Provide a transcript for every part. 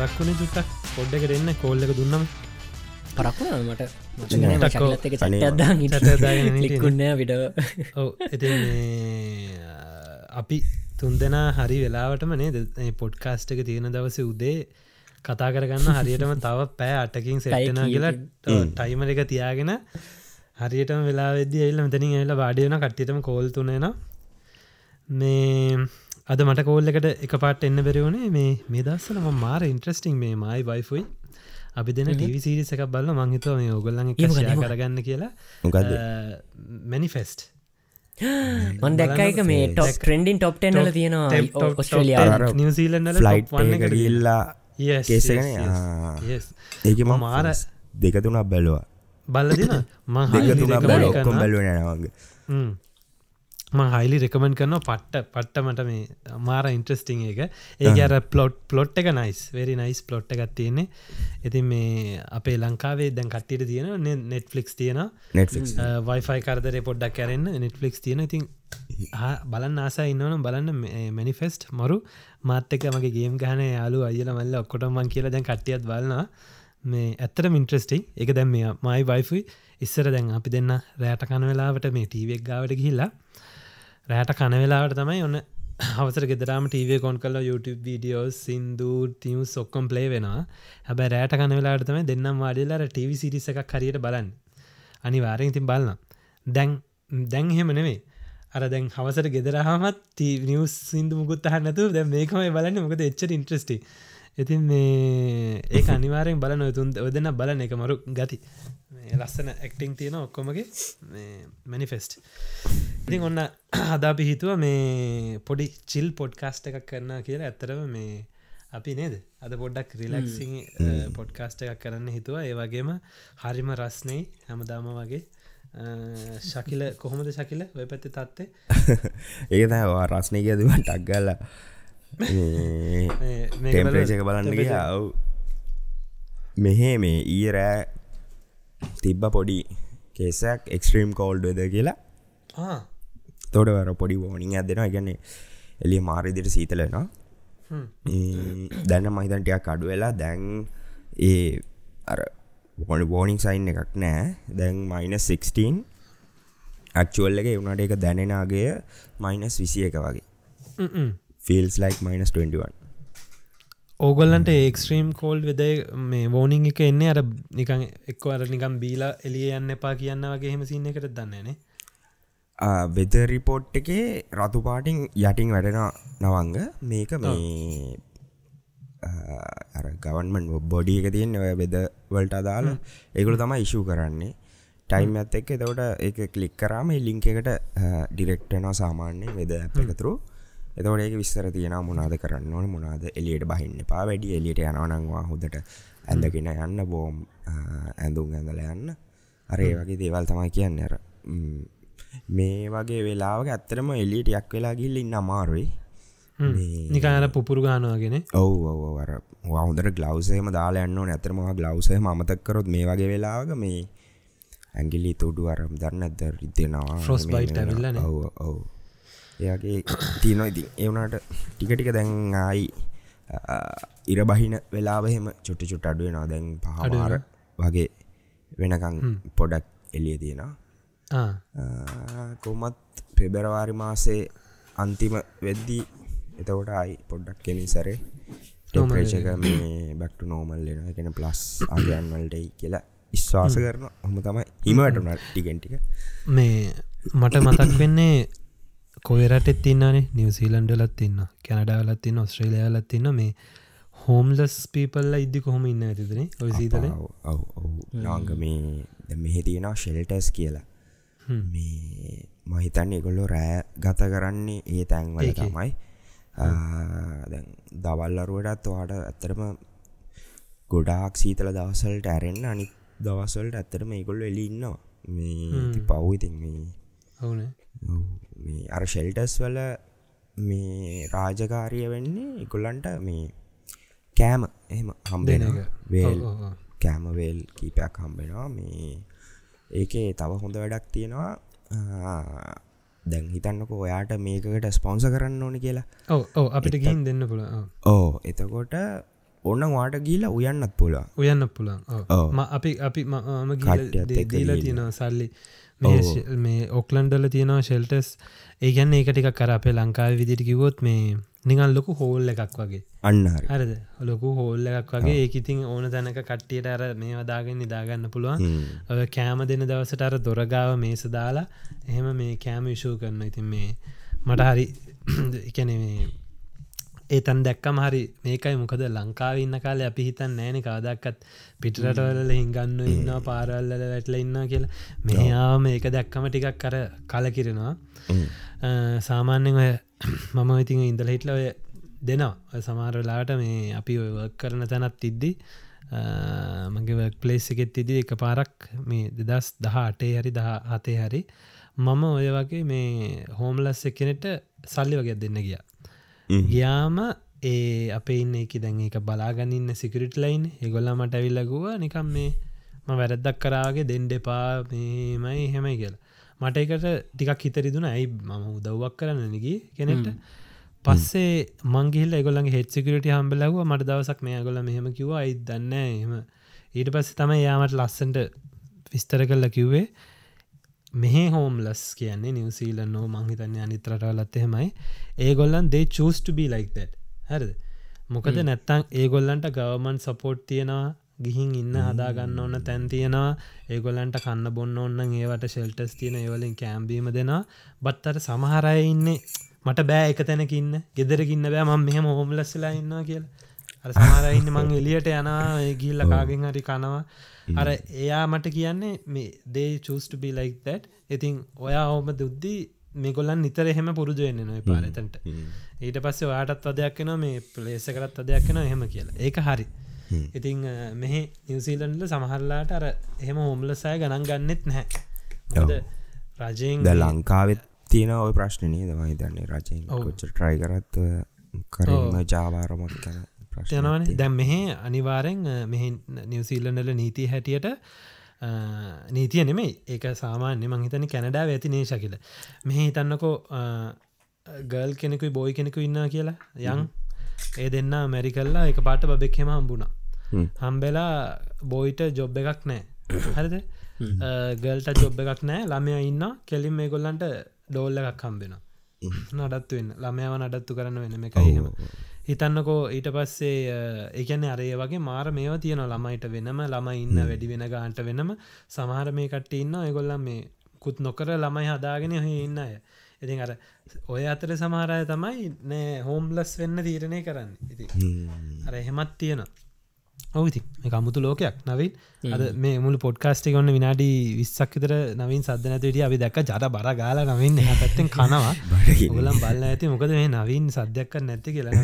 පරක්වුණ චුට්ටක්. පොඩ්ඩකට එන්න කොල්ල එක දුන්නම. පරක්ුණ මට? ටක්කෝ. චක්ලත් එක අනේ. චට්ටත්දාන් චට්ටත්දාගෙන හිටියේ. ලික්කුන්න විඩ ඔව එති අපි තුන් දෙනා හරි වෙලාවටම නේ පොඩ්කාස්ට එක තියෙන දවස උදේ කතා කරගන්න හරියටම තව පෑ අටකින් සෙට්ටනා කියලා ටයිම එක තියාගෙන හරියටම වෙලා වෙද එල්ල මෙතනින් එල්ල වාඩියන කට්ටියටම කෝල් තුනන මේ අද මට කෝල් එකට එක පාට එන්න බැරිවුණේ මේ මේ දස්සල ම මාර ඉන්ට්‍රස්ටිං මේ මයි බයිෆුයි අපි දෙන ටව සිරිස එකක් බල්ල මංහිතව මේ ඔගොල්ලන්. කරගන්න කියලා. මැනිෆෙස්ට් මන් දැක්කයික මේ ටොක් ට්‍රෙන්ඩින් ටොප් ටනල තියෙනවා ඔස්ට්‍රලියා නිවසීලන්න එක ගිල්ලා කේසගෙන ඒක ම මාර දෙක තුනක් බැලවා. බල්ලදින දෙක තුනක් බැල ඔක්කොම් මහලි බැලුව නවගේ හයිලි රෙකමෙන්ට කරන පට්ට පට්ටමට මේ මාර ඉන්ට්‍රස්ටිං එක. ඒක අර පලොට් පලොට් එක නයිස් වෙරි නයිස් පලොට් එකත් තියෙන්නේ. ඉතින් මේ අපේ ලංකාවේ දැන් කට්ටිට තියෙන නෙට්ෆලික්ස් තියෙන නෙට්ෆික්ස් වයිෆයි කරදර පොඩ්ඩක් කරන්න නෙට්ෆලික්ස් තියෙන ඉතින් බලන්න ආසා ඉන්නවන බලන්න මැනිෆෙස්ට් මරු. මාත්තක මගේ ගේම් ගහන යාලු අයල මල්ල ඔක්කොටමන් කියලා දැන් කට්ටියත් බලන්න මේ ඇත්තට මින්ට්‍රස්ටිං එක දැම් මේ මයි වයිෆයි ඉස්සර දැන් අපි දෙන්න රෑට කන වෙලාවට මේ ටීවෙක් ගාවට ගිහිල්ලා රෑට කන වෙලාවට තමයි ඔන්න අවසර ගෙදරම ටීව කොන් කල YouTube වීඩියෝස් සින්දු තියම් සොක්කොම් ප්ලේ වෙනවා. හැබැ රෑට කන වෙලාට තමයි දෙන්නම් වාඩිල්ලාර ටව සිරිස එකක් හරියට බලන්න. අනිවාරෙන් ඉතින් බලන්න දැන් දැන් හෙම නෙවේ අර දැන් හවසට ගෙදරහමත් නිවස් සිින්දු මුකුත් හන්නතු දැ මේකමයි බලන්න. මොකද එච්චර ඉන්ට්‍රස්ටි ඉතින් මේ ඒ අනිවාරෙන් බලන තුන් ඔදන්න බලන එක මරු ගති. ලස්සන ඇක්ටිං තියෙන ඔක්කොමගේ මැනිෆෙස්ට් ඉතින් ඔන්න හදාපි හිතුව මේ පොඩි චිල් පොඩ්කාස්ට එකක් කරන්න කියලා. ඇත්තරම මේ අපි නේද? අද පොඩ්ඩක් රිලක්සිං පොඩ්කාස්ට එකක් කරන්න හිතුව. ඒ වගේම හරිම රස්නේ හැමදාම වගේ. ශකිල කොහොමද ශකිල? ඔය පැත්ති ඒක තවා රස්නය කියදම ටක්ගල්ල ටෙම්පරේච එක බලන්න ගිය. ඔව්. මෙහේ මේ ඊ රෑ තිබ්බ පොඩි කේසක් එක්ස්ට්‍රීම් කෝල්ඩ් වෙද කියලා. තොට වර පොඩි ෝනිින් ඇදෙනවා ගැන්නේ එලිය මාරිදිට සීතලෙනවා දැන්න මහිතන්ටයක් අඩු වෙලා දැන් ඒ අර බොඩ බෝනිින් සයින් එකක් නෑ. දැන් මයිනස් 16 ඇක්චුවල් එක එවුණට එක දැනෙනගේ මයිනස් විසිය එක වගේ ෆිල්ස් ලයික් මයිනස් 21 ඕගොල්ලන්ට ඒක්ස්ට්‍රීම් කෝල් වෙද මේ වෝනිං එක එන්නේ අර නිකං එක්ක අර නිකම් බීලා එලිය යන්න එපා කියන්න වගේ හෙම සින්න එකට දන්නේනේ වෙද රිපෝට් එකේ රතු පාටිං යටින් වැඩෙන නවංග. මේක මේ ගවන්මන් බොඩි එක තියෙන් ඔය බෙද වලට අදාල ඒකුළු තමයි ඉශූ කරන්නේ. ටයිම් ඇත් එක් එතවට එක කලික් කරාම ලිංක එකට ඩිරෙක්ටනවා සාමාන්‍ය වෙද එකතුරු එතවට ඒක විස්තර තියෙන මොනාද කරන්න ඕන මොනාද එලියට බහින්න පා වැඩි එලියට යනවනංවා හොදට ඇඳගෙන යන්න බෝම් ඇඳුම් ඇඳල යන්න. අරේ වගේ දේවල් තමයි කියන්න. අර ම්, වගේ වෙලාවක ඇත්තරම එලියට යක් වෙලා ගිල්ල ඉන්න අමාරුයි. නිකාර පුපුරු ගානවාගෙන ඔව් ඔව වර හොදර ගලවසේම දාලායන්න නැතරම ගලවසය මතක්කරොත් මේ වගේ වෙලාවක මේ ඇගිලි තුඩු අරම් දන්න ඇද රිදෙනවා Frostbite ඇවිල්ලානේ. ඔව ඔව් එයාගේ තියනො ඉතින් එවනට ටිකටික දැන් ආයි ඉරබහින වෙලාවහෙම චුට්ට චුට් අඩුවෙනවා දැන් පහමාර වගේ වෙනකං පොඩක් එලිය තියෙනවා. කොමත් පෙබරවාරි මාසේ අන්තිම වෙද්දී එතකොට අයි පොඩ්ඩක් කෙමින් සරේ. ටෙම්පරේචක මේ බැක්ට නෝමල් ලෙන එකෙන ප්ලස් අගයන්වල්ටයි කියලා ඉස්වාස කරන හොම තමයි හිමටන ටිගෙන්ටික මේ මට මතක් වෙන්නේ කොයරටත් තින්නනේ නිවසිීලන්ඩලත් තින්න කැනඩාවලත් තින්න ඔස්ට්‍රේලයාලත් තින්න මේ හෝම්ලස් පීපල්ල ඉදදි කොහොම ඉන්න ඇතිදන ඔය සීතල? ඔව ඔව නාංග මේ දැන් මෙහෙ තියෙනවා ෂෙල්ටස් කියලා. මේ මහිතන්න එකොල්ලො රෑ ගත කරන්නේ ඒ තැන්වල. තමයි. දවල්ලරුවටත් වාට ඇත්තරම ගොඩාක් සීතල දවසල්ට ඇරෙන්න්න අනි දවසල්ට ඇත්තරම ඒකොල්ල එලි ඉන්නවා. මේ පව්ඉතින් මේ ඔවුන. අර ෂෙල්ටස් වල මේ රාජකාරිය වෙන්නේ එකොල්ලන්ට මේ කෑම. එහෙම හම්බෙන. වේල්. කෑමවේල් කීපයක් හම්බෙනවා මේ ඒකේ තව හොඳ වැඩක් තියෙනවා. දැන් හිතන්නක ඔයාට මේකට ස්පොන්ස කරන්න ඕන කියලා. ඔව අපිට ගින් දෙන්න පුළ ඕ එතකොට ඔන්න වාට ගීල උයන්නත් පුලා උයන්න පුළන්. අපි අපි මම ගිහිල්ලා. තියෙනවා සල්ලි මේ ඔක්ලන්ඩල තියෙනවා ශෙල්ටස් ඒගැන්න ඒක ටික කර අපේ ලංකාව විදිට කිවොත් මේ නිගල් ලොකු හෝල් එකක් වගේ. අන්නහරි හරද? ලොකු හෝල් එකක් වගේ. ඒකඉතින් ඕන තැනක කට්ටියට අර මේ වදාගෙන් නිදාගන්න පුළුවන්. ඔය කෑම දෙන දවසට අර දොරගාව මේස දාලා එහෙම මේ කෑම විෂූ කරන්න ඉතින් මේ මට හරි එකන මේ ඒ තන් දැක්කම හරි මේකයි මොකද ලංකාව ඉන්න කාලේ අපි හිතන් නෑන කාදක්කත් පිටරටවල හිංගන්න ඉන්න පාරල්ල වැටල ඉන්න කියලා. මෙයාම ඒක දැක්කම ටිකක් කර කලකිරෙනවා. සාමාන්‍යෙන් ඔය මම ඉතින් ඉඳල හිටල ඔය දෙනවා. සමාරලාට මේ අපි ඔය වර්ක් කරන තැනත් ඉද්දි අ, මගේ පලේස් එකෙත් ඉදි එක පාරක් මේ දෙදස් දහ අටේ හරි දහ හතේ හරි මම ඔය වගේ මේ හෝම්ලස් එකනෙට සල්ලි වගේ දෙන්න ගියා ගියාම ඒ අප ඉන්න එක දැන් එක බලාගන්නන්න සිකරිට ලයින් ඒගොල්ලා මට ඇවිල්ලගුව නිකම් මේ ම වැරද්දක් කරාගේ දෙන්ඩ එපා මේමයි හෙමයි කියලා. මට එකට ටිකක් හිතරිදුන ඇයි මම උදව්වක් කරන්න නගී කෙනෙට පස්සේ මංගේල් ගොලන් හෙත්සිකරට හම්බලව මට දවසක් මේ ගොල මෙහෙම කිව අයි දන්න එම ඊට පස්සේ තමයි යාමට ලස්සන්ට විස්තර කරලා කිව්වේ මෙහ හෝම්ලස් කියන්නේ නිවසීල නෝ මංහිතන්න අනිතරටවලත් එහෙමයි. ඒගොල්ලන් දේ චස්ට බී ලයික් that. හරිද? මොකද නැත්තං ඒගොල්ලන්ට ගවමන් සපෝට් තියෙනවා ගිහින් ඉන්න හදාගන්න ඕන්න තැන් තියෙනවා. ඒගොල්ලන්ට කන්න බොන්න ඔන්න ඒවට ශෙල්ටස් තියෙන ඒවලින් කෑම්බීම දෙෙනවා. බත්තර සමහරය ඉන්නේ මට බෑ එක තැනකින්න ගෙදරකින්න බෑ මම මෙහම හෝම්ලස්සලා ඉන්නවා කියලා අර සමහරයින්න මං එලියට යනවා ගිල්ල කාගෙන් හරි කනවා. අර එයා මට කියන්නේ මේ දේ චස්ට බි ලයික් දැට් ඉතින් ඔයා හෝම දුද්දී මේගොල්ලන් නිතර එහෙම පුරුදු වෙන්න නොයි පාරතන්ට. ඊට පස්සේ ඔයාටත් වදයක් වෙන මේ පලේස කරත් අදයක් වෙන එහෙම කියලා. ඒක හරි. ඉතිං මෙහෙ නිවසීලන්ල සමහරලාට අර එහෙම හොම්ලසය ගණන් ගන්නෙත් නැහැ රජයෙන් ද ලංකාවෙත් තියෙන ඔය ප්‍රශ්නනී දමයි දන්නේ රජයෙන් කොච්ච ට්‍රයි කරත් කරම ජාවාරමක් කන යනවන දැම් මෙහෙ අනිවාරෙන් මෙහ නිවසීල්ලනල නීති හැටියට නීතිය නෙමෙයි. ඒක සාමාන්‍ය මංහිතන කැනඩා ඇති නේශ කියල. මෙහ හිතන්නකෝ ගල් කෙනෙකුයි බොයි කෙනෙකු ඉන්න කියලා. යං ඒ දෙන්න මැරි කල්ලා එක පාට බබෙක්හෙම හම්බුණා. හම්බෙලා බොයිට ජොබ් එකක් නෑ. හරිද? ගල්ට ජොබ් එකක් නෑ. ළමය ඉන්න කෙලින් මේ ගොල්ලන්ට ඩෝල්ල එකක් හම්බෙන නඩත්තු වෙන්න. ළමයාව නඩත්තු කරන්න වෙන එක එහෙම හිතන්නකෝ ඊට පස්සේ එකන අරේ වගේ මාර මේව තියෙන ළමයිට වෙනම ළම ඉන්න වැඩි වෙන ගාන්ට වෙනම. සමහර මේ කට ඉන්න එගොල්ලම් මේ කුත් නොකර ළමයි හදාගෙන හො ඉන්න අය. ඉතින් අර ඔය අතර සමහරය තමයි නෑ හෝම්ලස් වෙන්න තීරණය කරන්න. ඉති අර එහෙමත් තියෙන ඔවති අමුතු ලෝකයක්. නවින් අද මේ මුළු පොඩ්කාස්ටි ගොන්න විනාඩි විස්සක් විතර නවින් සද්ධ නැතිටිය අපි දැක්ක ජර බර ගාල නවින් පැත්තෙන් කනවා. ගලම් බල්ල ඇති මොකද මේ නවින් සද්‍යයක් නැති කියලා.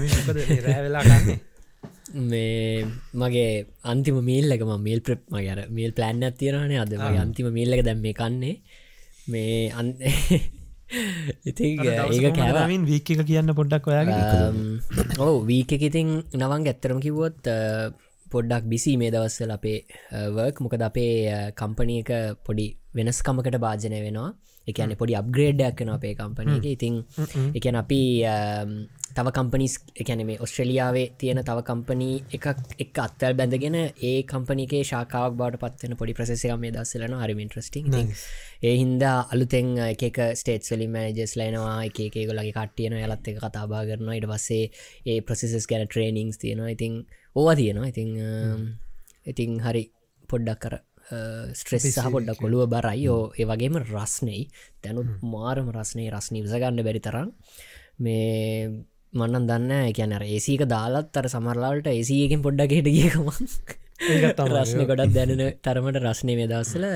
කන්නේ? මේ මගේ අන්තිම මීල්ලක මේල් ප්‍රප් මගර මේල් ප්ලෑන්න ඇතිරනේ අද. අන්තිම මීල්ලක දැම් මේ කන්නේ. මේ අන් ඉති ඒක කෑවින් වීක කියන්න පොඩ්ඩක් ඔයාගේ ඕ වීක ඉතින් නවන් ඇත්තරම කිව්වොත් අ, පොඩ්ඩක් බිසි මේ දවස්සල අපේ uh, වර්ක් මොකද අපේ uh, කම්පනය එක පොඩි වෙනස්කමකට භාජනය වෙනවා. එකන පොඩි අප්ග්‍රේඩ්ඩයක් වෙන අපේ කම්පනයක ඉතින් එකන අපි අම්, තව කම්පනිස් එකැන මේ ඔස්ට්‍රලියාවේ තියෙන තව කම්පනී එකක් එක් අත්තල් බැඳගෙන ඒ කම්පනිගේ ශාකාවක් බවට පත්වන පොඩි ප්‍රසෙසය මේ දස්සලන හරි ඉන්ට්‍රස්ටිං ඒ හින්දා අලුතෙන් එක ස්ටේට් සලි මෑජස් ලයිනවා එකේ ගොලගේ කට්ටියන යලත් එක කතාබා කරන ඉට පස්සේ ඒ ප්‍රසෙසස් ගැන ට්‍රේනිංස් තියෙනවා. ඉතින් ඕවා තියෙනවා. ඉතිං ඉතිං හරි පොඩ්ඩක් කර ස්ට්‍රෙස් සහ පොඩ්ඩක් කොළුව බරයි. ඒ වගේම රස්නෙයි. තැනුත් මාරම රස්නේ රස්නී විසගන්න බැරි තරම්. මේ මන්නන් දන්න කියැන ඒසික දාලත් අර සමරලාට ඒසියකින් පොඩ්ඩක්ගේට ගියකම රස්න ගොඩක් දැනෙන තරමට රස්නය මේ දවස්සල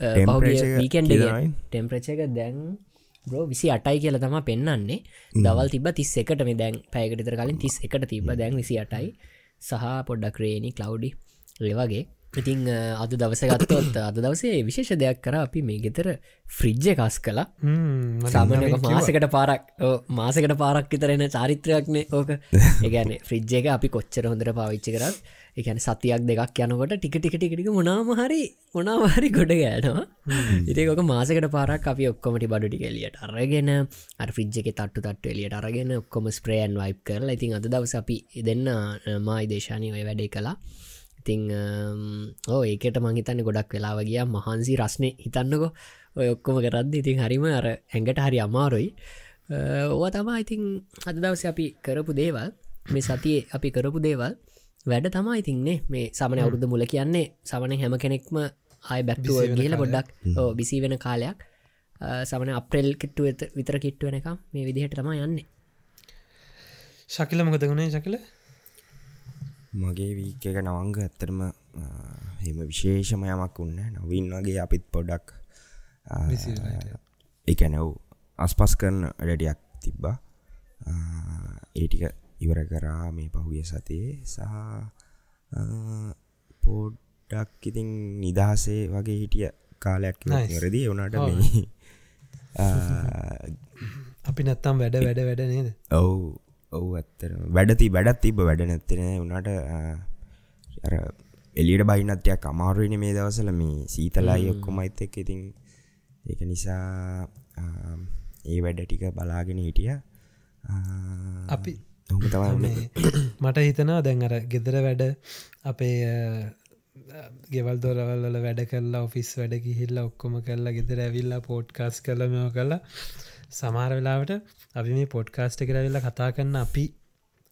Temperature එක වීකන්ඩ කියනවනේ. ටෙම්ප්‍රච එක දැන් බ්‍රෝ විසි අටයි කියල තම පෙන්න්නන්නේ දවල් තිබ තිස් එකට. මේ දැන් පැයකටතර කලින් තිස් එකට තිබ දැන් විසි අටයි. සහ පොඩ්ඩක් රේනි කලව්ඩි ඒවගේ ඉතිං අද දවස ගත්තොත් අද දවසේ විශේෂ දෙයක් කර. අපි මේ ගෙතර ෆ්‍රිජ්ජ කස් කලා සාමනක මාසකට පාරක් මාසකට පාරක් විතරෙන චාරිත්‍රයක්නේ ඕක. ඒගැන ෆ්‍රිජ්ජ එක අපි කොච්චර හොඳර පාවිච්චි කරත් එකන සතියක් දෙකක් යනකොට ටික ටික ටිකටික මොනාම හරි මොනාවාරි ගොඩ ගෑනවා. ඉතිකොක මාසකට පාරක් අපි ඔක්කොමටි බඩු ටිකෙලියට අරගෙන ෆ්‍රිජ් එක තට්ටු තට්ට එලියට අරගෙන ඔක්කොම ස්ප්‍රේයන් වයිප් කරලා ඉතින් අද දවස අපි දෙන්න මයි දේශානය ඔය වැඩේ කලා ඉතිං ඕ ඒකට මංහිතන්න ගොඩක් වෙලාව ගිය. මහන්සි රස්නය හිතන්නකො. ඔය ඔක්කොම කරද්ද ඉතින් හරිම අර ඇඟට හරි අමාරුයි. ඕව තමා ඉතිං අද දවස අපි කරපු දේවල් මේ සතියේ අපි කරපු දේවල් වැඩ තමා ඉතින්නේ මේ සමන අවුරුද්ධ මුල කියන්නේ සමන හැම කෙනෙක්ම ආය බැක්ටුව කියල පොඩ්ඩක් බිසි වෙන කාලයක්. සමන අප්‍රෙල් කිට්ටුව විතර කිට්ටුවන එක මේ විදිහට තමා යන්නේ. ශකිල මොකද ගුණේ ශකිල මගේ වීක එක නවංග ඇත්තරම එම විශේෂම යමක් උන්න නවින් වගේ අපිත් පොඩක් එකනැව් අස්පස් කරන වැඩටියක් තිබ්බා. ඒටික ඉවර කරා මේ පහුගිය සතියේ. සහ පෝඩ්ඩක් ඉතින් නිදහසේ වගේ හිටිය කාලයක් වැරදි වනට මේ අපි නැත්තම් වැඩ වැඩ වැඩ නේද? ඔවු ඔවු ඇත්තර වැඩති වැඩත් තිබ වැඩ නැත්තෙන වනාට අර එලියට බයිනත්යක් අමාරුවන මේ දවසල මේ සීතලායි ඔක්කොමයිත් එක් ඉතින් ඒක නිසා ඒ වැඩ ටික බලාගෙන හිටිය. අපි මට හිතනා දැන් අර ගෙදර වැඩ අපේ ගෙවල් දොරවල්ල වැඩ කරලා ඔෆිස් වැඩ ගිහිල්ලා ඔක්කොම කරලා ගෙදර ඇවිල්ලා පෝට්කාස් කරලම කලා සමාර වෙලාවට අපි මේ පොඩ්කාස්ට කරවෙල්ලා කතා කරන්න අපි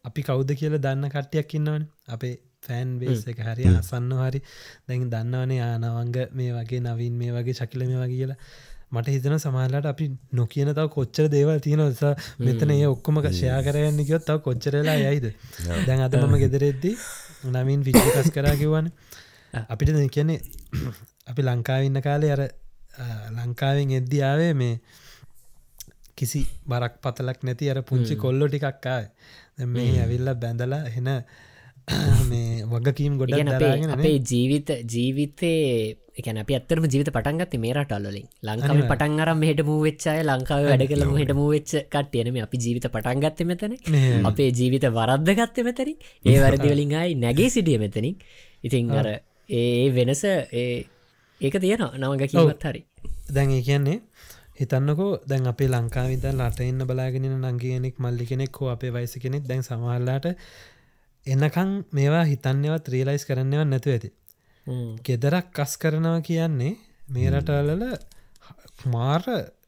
අපි කෞද්ද කියල දන්න කට්ටියක් ඉන්නවන. අපේ ෆෑන් බේස් එක හරි අසන්න හරි. දැන් දන්නවනේ ආනවංග මේ වගේ නවින් මේ වගේ ශකිල මේ වගේ කියලා. මට හිතන සමාලට අපි නොකියන තව කොච්චර දේවල් තියෙන නිසා මෙතන ඒ ඔක්කොම ෂයා කරයන්න කියොත් තව කොච්චරලා යයිද? දැන් අද මම ගෙදරෙද්දී නමින් විචිකස් කරා කිව්වන. අපිට කියන්නේ අපි ලංකාවන්න කාලේ අර ලංකාවෙන් එද්දියාවේ මේ කිසි බරක් පතලක් නැති අර පුංචි කොල්ලො ටිකක්කාය මේ ඇවිල්ල බැඳලා එන මේ වගකීම් ගොඩ අපේ අපේ ජීවිත ජීවිතේ එකන අප අත්තරම ජීවිත පටන්ගත් මේ රටල්ලින් ලංකාව පටන් අරම් මෙහට මූවෙච්චාය ලංකාව වැඩ කළ හට මූවෙච්ච කට්ටයනම අපි ජීවිත පටන්ගත්ත මෙතන අපේ ජීවිත වරද්ද ගත්ත මෙතරි ඒ වැරදිවලින්ගයි නැගේ සිටිය මෙතනින්. ඉතින් අර ඒ වෙනස ඒක තියෙන නවග කිවත් හරි. දැන් කියන්නේ හිතන්නකෝ දැන් අපේ ලංකාවිත ලට එන්න බලාගෙන නංගියෙනෙක් මල්ලි කෙනෙක් හෝ අපේ වයිස කෙනෙක් දැන් සමහල්ලාට එන්නකං මේවා හිතන්නවත් ත්‍රීලයිස් කරන්නව නැතු ඇති. ගෙදරක් කස් කරනවා කියන්නේ මේ රටවලල මාර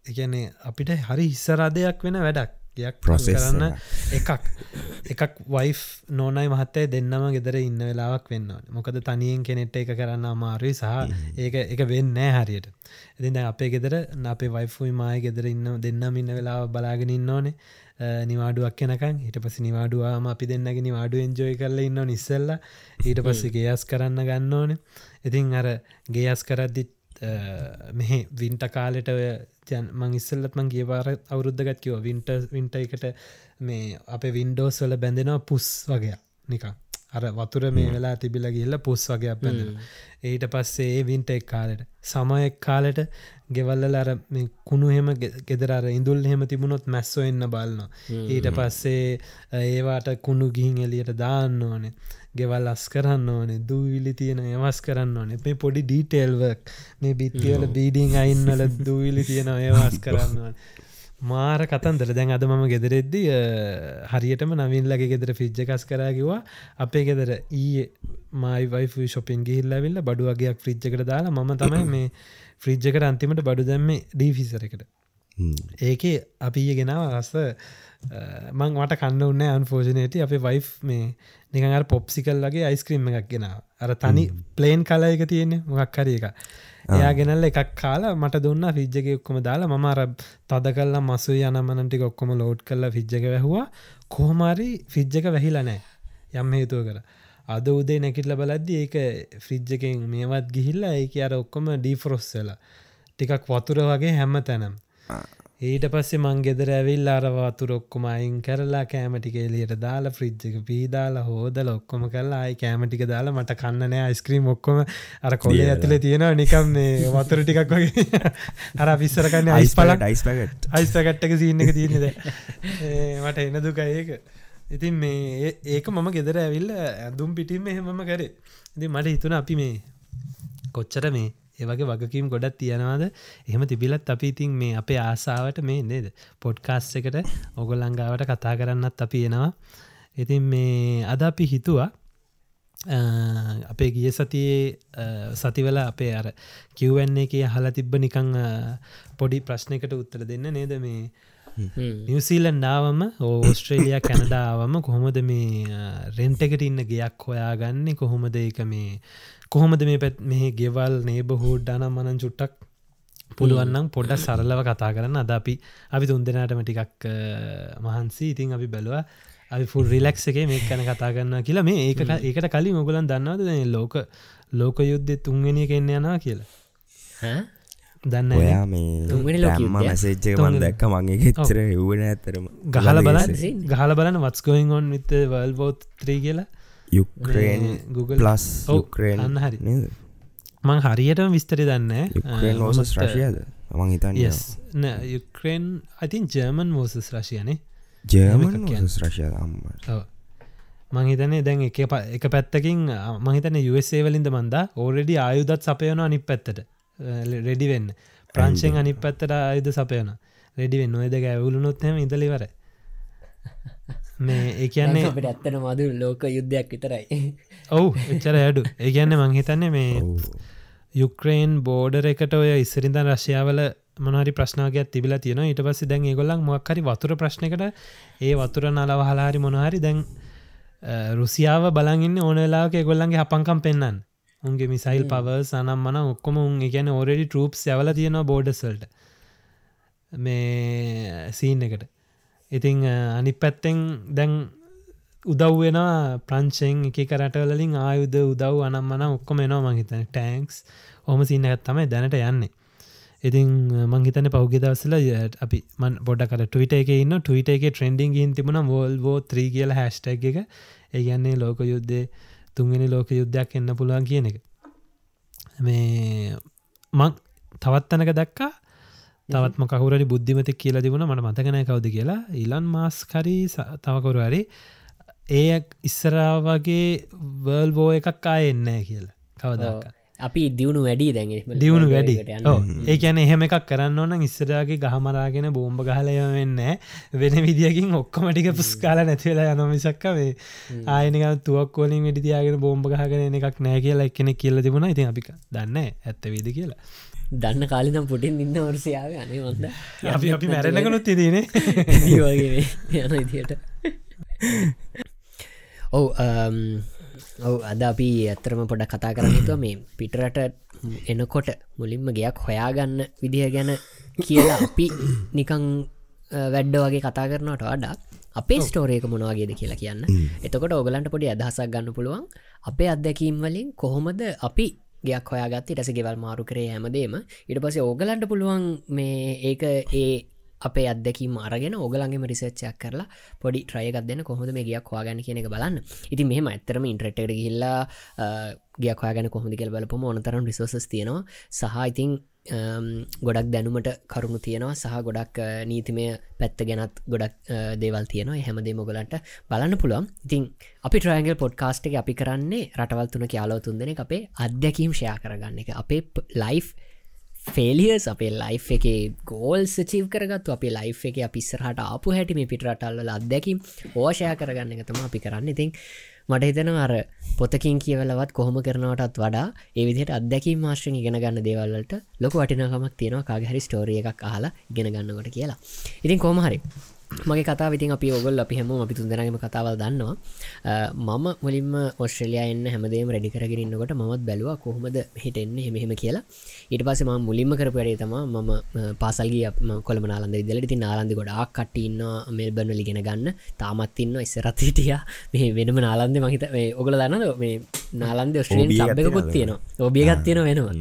එකනේ අපිට හරි හිස්සරදයක් වෙන වැඩක් යක් ප්‍රොසෙස් කරන්න. එකක්. එකක්. වයිෆ් නෝනයි මහත්තය දෙන්නම ගෙදර ඉන්න වෙලාවක් වෙන්න මොකද තනියෙන් කෙනෙට්ට එක කරන්න අමාරුයි සහ ඒක එක වෙන්න හරියට. ඉතින් අපේ ගෙදර අපේ වයිෆුයි මය ගෙදර ඉන්න දෙන්නම ඉන්න වෙලාව බලාගෙන ඉන්න ඕනේ. නිවාඩුවක් කෙනකං හිට පස නිවාඩුවාම අපි දෙන්නගෙන නිවාඩු එන්ජෝය කරල ඉන්න නිස්සල්ල ඊට පස්ස ගේයස් කරන්න ගන්න ඕන. ඉතින් අර ගේයස් කරද්දිත් මෙහ වින්ට කාලෙට ඔය මං ඉස්සල්ලත් මං ගේවාර අවුරුද්ධගත් කිව වින්ට වින්ට එකට මේ අපේ වින්ඩෝස් වල බැඳෙනවා පුස් වගේ නිකා අර වතුර මේ වෙලා තිබිල ගිල්ල පුස් වගේ බැඳෙන ඊට පස්සේ ඒ වින්ට එක් කාලෙට සමයෙක් කාලෙට ගෙවල්ල අර කුණු හෙම ගෙදරර ඉඳුල් හෙම තිබුණොත් මැස්සෝ එන්න බලන්න ඊට පස්සේ ඒවාට කුණු ගිහින් එලියට දාන්න ඕනේ ගෙවල් අස් කරන්න ඕනේ දූවිලි තියෙන ඒවස් කරන්න ඕනේ. මේ පොඩි ඩීටේල්වක් මේ බිත්තිවල බීඩිං අයින්වල දූවිලි තියෙන ඒවාස් කරන්න මාර කතන්දර. දැන් අද මම ගෙදරෙද්දි හරියටම නවින්ලගේ ගෙදර ෆිජ්ජකස් කරාකිවා අපේ ගෙදර ඊයේ මයි වයි ශොපින් ගිහිල්ලවිල්ල බඩු වගේයක් ෆ්‍රිජ්ජකට දාලා මම තමයි මේ ෆ්‍රිජ්ජකට අන්තිමට බඩු දැම්ම ඩීෆිසරකට ඒකේ අපි ගෙනාව රස්ස මං වට කන්න උන්න අන්ෆෝජනයට අපේ වයි් මේ නිකඟ පොප්සිකල් වගේ අයිස්ක්‍රීම් එකක් ගෙන අර තනි ප්ලේන් කලයක තියෙන්නේ. මොකක් හරි එක එයා ගෙනල්ල එකක් කාලා මට දුන්න ෆිජ්ජක ඔක්කොම දාලා. මම අර තද කල්ලා මසු යනමනටික ඔක්කොම ලෝඩ් කරලා ෆිජ්ජක වැැහවා. කොහොමරි ෆිජ්ජක වැහිලා නෑ යම් හේතුව කර. අද උදේ නැකිටල බලද්දි ඒක ෆ්‍රිජ්ජකෙන් මේවත් ගිහිල්ලා ඒක අර ඔක්කොම ඩීෆරොස්සලා ටිකක් වතුර වගේ හැම්ම තැනම් ඊට පස්සේ මං ගෙදර ඇවිල් අර වතුර ඔක්කොම අයින් කරලා කෑමටික එලියට දාලා ෆ්‍රිජ්ජක පීදාලා හෝදල ඔක්කොම කල්ලා අයි කෑමටික දාලා මට කන්නනෑ අයිස්ක්‍රීම් ඔක්කොම අර කොලේ ඇතුල තියෙනවා නිකම් මේ වතුර ටිකක් වගේ. අර පිස්සරකන්න අයිස් පල යිස් පැකට් අයිස් පැකට්ටක සින්න එක තියනෙද මට එන දුක ඒක. ඉතින් මේ ඒක මම ගෙදර ඇවිල්ල ඇදුම් පිටිම එහෙමම කරේ. ඉති මට හිතුන අපි මේ කොච්චර මේ ඒවගේ වගකීම් ගොඩක් තියෙනවාද? එහෙම තිබිලත් අපි ඉතින් මේ අපේ ආසාාවට මේ නේද? පොඩ්කාස් එකට ඔගොල්ලංගාවට කතා කරන්නත් අපි එනවා. ඉතින් මේ අද අපි හිතුවා අපේ ගිය සතියේ සතිවල අපේ අර කිව්වන්නේ එක හලා තිබ්බ නිකං පොඩි ප්‍රශ්නකට උත්තර දෙන්න නේද? මේ නිවසීලන් ඩාවම ඕස්ට්‍රේලිය කැනඩාවම කොහොමද මේ රෙන්ට එකට ඉන්න ගයක් හොයාගන්නේ? කොහොමද ඒක මේ කොහොමද මේ පැත් මේ ගෙවල් නේබ හෝඩ්ඩාන මනන් චුට්ටක් පුළුවන්නම් පොඩ සරලව කතා කරන්න. අද අපි අපි තුන්දෙනටම ටිකක් මහන්සි. ඉතින් අපි බැලවා අපි ෆුල් රිලක්ස එක මේ කැන කතා කරන්න කියලා. මේ ඒක ඒකට කලින් ඔගලන් දන්නවද ලෝක ලෝක යුද්ධ තුන්ගෙන කෙන්න යනා කියලා? දන්න ඔයා මේ ලොම මැසේච්චක මන් දැක්ක. මගේ ගෙච්චර එවන ඇතරම ගහල බලන්න. ගහල බලන්න වත්ස්කෝයින් ඔන් විත වල් බෝත් ත්‍රී කියලා යුක්්‍රේන් Google ප්ලස් යුක්්‍රේන් අන්න හරි. මං හරියටම විස්තරි දන්න. යුක්්‍රේන් ෝසස් රශයද මං හිතන්න යුක්‍රේන් අතින් ජර්මන් මෝසස් රශයනේ ජර්මන් රශය අම්ම. මංහිතනේ දැන් එක එක පැත්තකින් මහිතන යුසේ වලින්ද මන්දා ඕරෙඩි ආයුදත් සපයන අනි පැත්තට. රෙඩි වෙන්න. ප්‍රංශයෙන් අනි පැත්තට ආයුද සපයන රෙඩිවෙන් නොයද ඇවුලුනොත්හම ඉදලිවර මේ ඒ කියන්නේ අපට ඇත්තන මදු ලෝක යුද්ධයක් විතරයි. ඔවු එච්චර ඇඩු ඒ කියන්නේ මංහිතන්නේ මේ යුක්‍රේන් බෝඩර එකට ඔය ඉස්සරින්ද රශ්‍යාවල මොනහරි ප්‍රශ්නාවකයක් තිබිලා තියෙන ඊට පස්ස දැන් ඒගොල්ලන් මොක්හරි වතුර ප්‍රශ්නකට ඒ වතුර නලව හලාරි මොනහරි දැන් රුසියාව බලගන්න ඕනලාක ගොල්ලන්ගේ හපංකම් පෙන්න්න උන්ගේ මිසයිල් පව සනම් මන ඔක්කොම උන් ගැන ඕරඩි ටරප් යවල තියෙනවා බෝඩසල්ට මේ සීන් එකට ඉතිං අනි පැත්තෙන් දැන් උදව්වෙන ප්‍රංචෙන් එක කරටවලින් ආයුද උදව් අනම්මන ඔක්කොම එනවා මහිතන ටෑන්ක්ස් හොම සින්නගත් තමයි දැනට යන්නේ. ඉතින් මංහිතන පෞගි දවසල අපි මන් බොඩ කර ටවිට එක ඉන්න ටවිට එක ට්‍රෙන්ඩිං ඉන් තිබුණ වෝල්වෝ ත්‍රී කියල හැස්ටක් එක. ඒගන්නේ ලෝක යුද්ධය තුන්ගෙන ලෝක යුද්ධයක් එන්න පුළුවන් කියන එක. මේ මං තවත්තනක දක්කා තවත්ම කවුරට බුද්ධිමත කියලා තිබුණ මට මතකනය කවද කියලා. ඉලන් මාස් කරී තවකොරු හරි ඒ ඉස්සරාවගේ වර්ල් බෝ එකක් ආයෙන්නෑ කියලා. කවදක් අපි දියුණු වැඩි දැන් දියුණු වැඩි. ඒ කියන එහෙම එකක් කරන්න ඕන ඉස්සරගේ ගහමරාගෙන බෝම්භ ගහලය වෙන්න වෙන විදිියකින් ඔක්කොමටික පුස්කාල නැතිවෙලා යනොමිසක්කවේ ආයනක තුවක්කෝලින් වැඩිතියාගෙන බෝම්භ ගහගෙන එකක් නෑ කියලා එක්කෙනෙ කියල තිබුණ. ඉතින් අපික දන්න ඇත්ත විදි කියලා දන්න කාලිනම් පුටින් ඉන්න වර්සයාව අනේ වන්ද අපි අපි මැරෙනකනුත් තිදන වගේ යන ඉදියට ඔව් ඔව් අද අපි ඇත්තරම පොඩ කතා කරන්නතුව මේ පිටරට එනකොට මුලින්ම ගයක් හොයාගන්න විදිහ ගැන කියලා අපි නිකං වැඩ්ඩ වගේ කතා කරනට වඩා අපේ ස්ටෝරයක මොනවාගේද කියලා කියන්න. එතකොට ඔගලන්ට පොඩි අදහසක් ගන්න පුළුවන්. අපේ අත්දැකීම් වලින් කොහොමද අපි ගයක් හොයාගත්ත. ටස ගෙවල් මාරු කරේ හැමදේම. ඉට පසේ ඕගලන්ට පුළුවන් මේ ඒක ඒ අපේ අදැකීම අරගෙන ඕගලන්ගේම රිසච්චයක් කරලා පොඩි ට්‍රයගත් දෙන්න කොහොද මේ ගයක් හවාගන්න කියන එක බලන්න. ඉති මෙහම ඇත්තරම ඉන්ට්‍රෙට් ගිල්ලා ගයක් හයාගෙන කොහොමදි කෙල් බලපම ඕනතරම් රිසෝසස් තියෙනවා. සහ ඉතින් ගොඩක් දැනුමට කරුණු තියෙනවා. සහ ගොඩක් නීතිමය පැත්ත ගැනත් ගොඩක් දේවල් තියෙනවා. හැමදේ මොගලන්ට බලන්න පුළුවන්. ඉතින් අපි ට්‍රයන්ගල් පොඩ්කාස්ට් එක අපි කරන්නේ රටවල් තුන යාලෝ තුන්දෙන අපේ අත්දැකීම් ෂයා කරගන්න එක. අපේ ලයි් ෆෙලියස් අපේ ලයි් එක ගෝල් චිව කරගත්තු අපේ ලයි් එක අපිස්සරහට ආපු හැටි මේ පිටරටල්ල අත්දැකීම් ඕෂය කරගන්න එක තම අපි කරන්න. ඉතින් මට හිතන අර පොතකින් කියවලවත් කොහොම කරනවටත් වඩා ඒවිදිහට අදැකීම් මාශ්‍රෙන් ඉගෙන ගන්න දේවල්ලට ලොක වටිනකමක් තියෙනවා. කාගහරි ස්ටෝරිය එකක් අහලා ගෙන ගන්නකොට කියලා. ඉතින් කොමහරි මගේ කතා විතින් අපි ඔගොල් අපි හැම අපි තුන්දරගම කතාවල් දන්නවා. මම මුලින්ම ඔස්ට්‍රලයා එන්න හැමදේම රැඩි කරගෙනන්නකොට මත් බැලවා කොහොමද හිටෙන්නේ හෙමහෙම කියලා. ඊට පස ම මුලින්ම කරපුඩේ තම මම පාසල්ගේ කොළම නාලන්ද විදල ති නාලන්ද ගොඩක් කටඉන්න මෙල්බර්න ලිගෙන ගන්න. තාමත් ඉන්න ඉස්සරත් හිටිය. මේ වෙනම නාලන්ද මහිත ඔගල දන්නද මේ නාලන්ද ඔස්ට්‍රේන් සබ්බකුත් තියෙනවා. ඔබියගත් තියෙන වෙනවා.